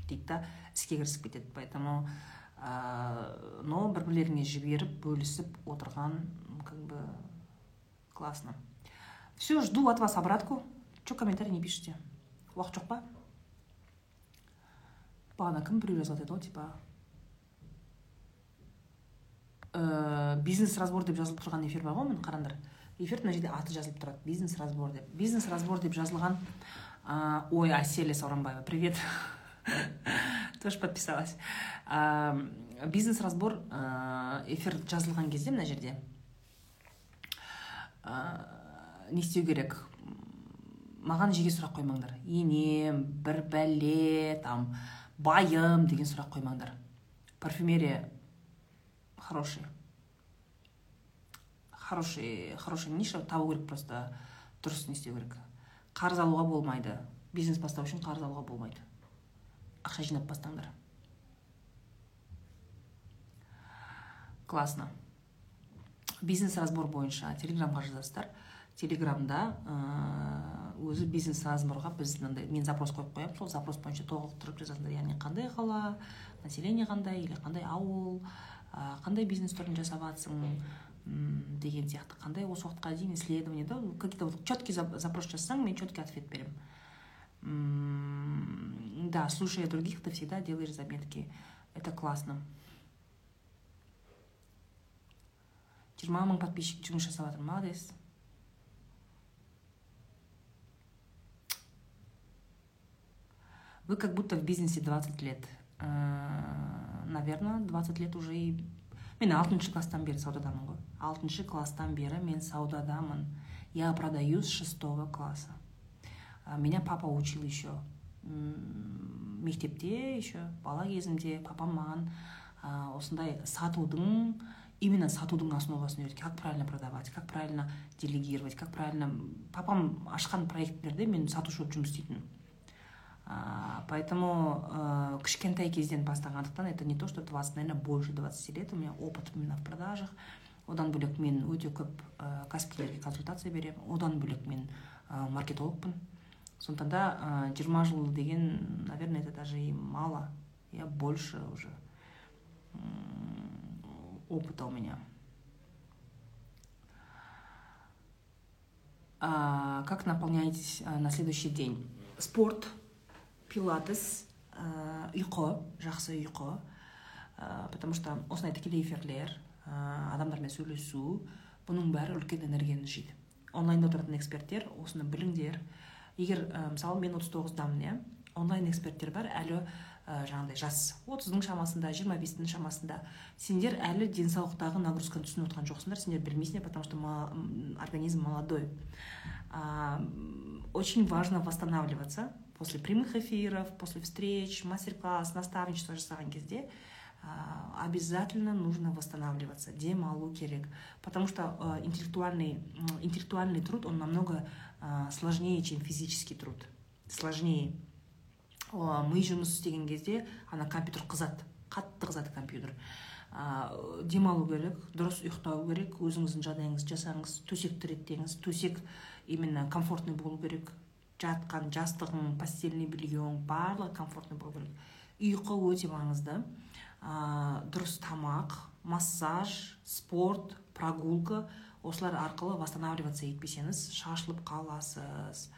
Speaker 1: дейді да іске кірісіп кетеді. Поэтому ә, но бір бірлеріңе жіберіп бөлісіп отырған как бы классно. Все жду от вас обратку. Че комментарий не пишете? Уақыт жоқ па? Бағана кім біреу жазып жатыр ғой типа ә, бизнес разбор деп жазылып тұрған эфир бар ғой міне қараңдар. Эфир мына жерде аты жазылып тұрады. Бизнес разбор деп. Бизнес разбор деп жазылған ә, ой аселя сауранбаева. Привет. Тоже подписалась. Ә, бизнес разбор эфир жазылған кезде мына жерде. Ә, не істеу керек. Маған жеке сұрақ қоймаңдар. Енем бір бәле там байым деген сұрақ қоймаңдар. Парфюмерия хороший хороший хороший ниша табу керек просто. Дұрыс не істеу керек. Қарыз алуға болмайды. Бизнес бастау үшін қарыз алуға болмайды. Ақша жинап бастаңдар. Классно. Бизнес разбор бойынша телеграмға жазасыздар телеграмда өзі бизнес разборға біз мынандай мен запрос қойып қоямын сол запрос бойынша толықтырып жазасыңдар яғни қандай қала население қандай или қандай ауыл қандай бизнес түрін жасап жатсың деген сияқты. Қандай осы уақытқа дейін исследование да какие то вот четкий запрос жазсаң мен четкий ответ беремін да слушая других ты всегда делаешь заметки. Это классно. Жиырма мың подписчик жұмыс жасап жатыр молодец. Вы как будто в бизнесе 20 лет. Э, наверное 20 лет уже и мен алтыншы класстан бері саудадамын ғой. Алтыншы класстан бері мен саудадамын я продаю с шестого класса. Меня папа учил еще мектепте еще бала кезімде папам маған осындай сатудың именно сатудың основасын үйретті как правильно продавать как правильно делегировать как правильно папам ашқан проектлерде мен сатушы болып жұмыс істейтінмін. Поэтому ә, кішкентай кезден бастағандықтан это не то что 20 наверное больше 20 лет у меня опыт именно в продажах. Одан бөлек мен өте көп ә, кәсіпкерлерге консультация беремін. Одан бөлек мен ә, маркетологпын. Сондықтан да жиырма жыл деген наверное это даже и мало. Я больше уже опыта у меня. А, как наполняетесь на следующий день? Спорт пилатес ұйқы жақсы ұйқы потому что осындай тікелей эфирлер адамдармен сөйлесу бұның бәрі үлкен энергияны жейді. Онлайнда отыратын эксперттер осыны біліңдер. Егер мысалы мен отыз тоғыздамын иә онлайн эксперттер бар әлі ә, жаңағыдай жас отыздың шамасында жиырма бестің шамасында сендер әлі денсаулықтағы нагрузканы түсініп отқан жоқсыңдар сендер білмейсіңдер потому что организм молодой. А, очень важно восстанавливаться после прямых эфиров после встреч мастер класс наставничество жасаған кезде обязательно нужно восстанавливаться. Демалу керек? Потому что э, интеллектуальный интеллектуальный труд он намного сложнее чем физический труд. Сложнее. Ми жұмыс істеген кезде ана компьютер қызады. Қатты қызады компьютер. Ә, демалу керек дұрыс ұйықтау керек өзіңіздің жағдайыңызды жасаңыз төсекті реттеңіз төсек именно комфортный болу керек. Жатқан жастығың постельный бельең барлығы комфортный болу керек. Ұйқы өте маңызды. Ә, дұрыс тамақ массаж спорт прогулка осылар арқылы восстанавливаться етпесеңіз шашылып қаласыз.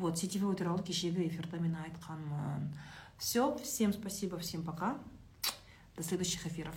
Speaker 1: Вот сетевой туралы кешегі эфирде мен айтқанмын все всем спасибо всем пока. До следующих эфиров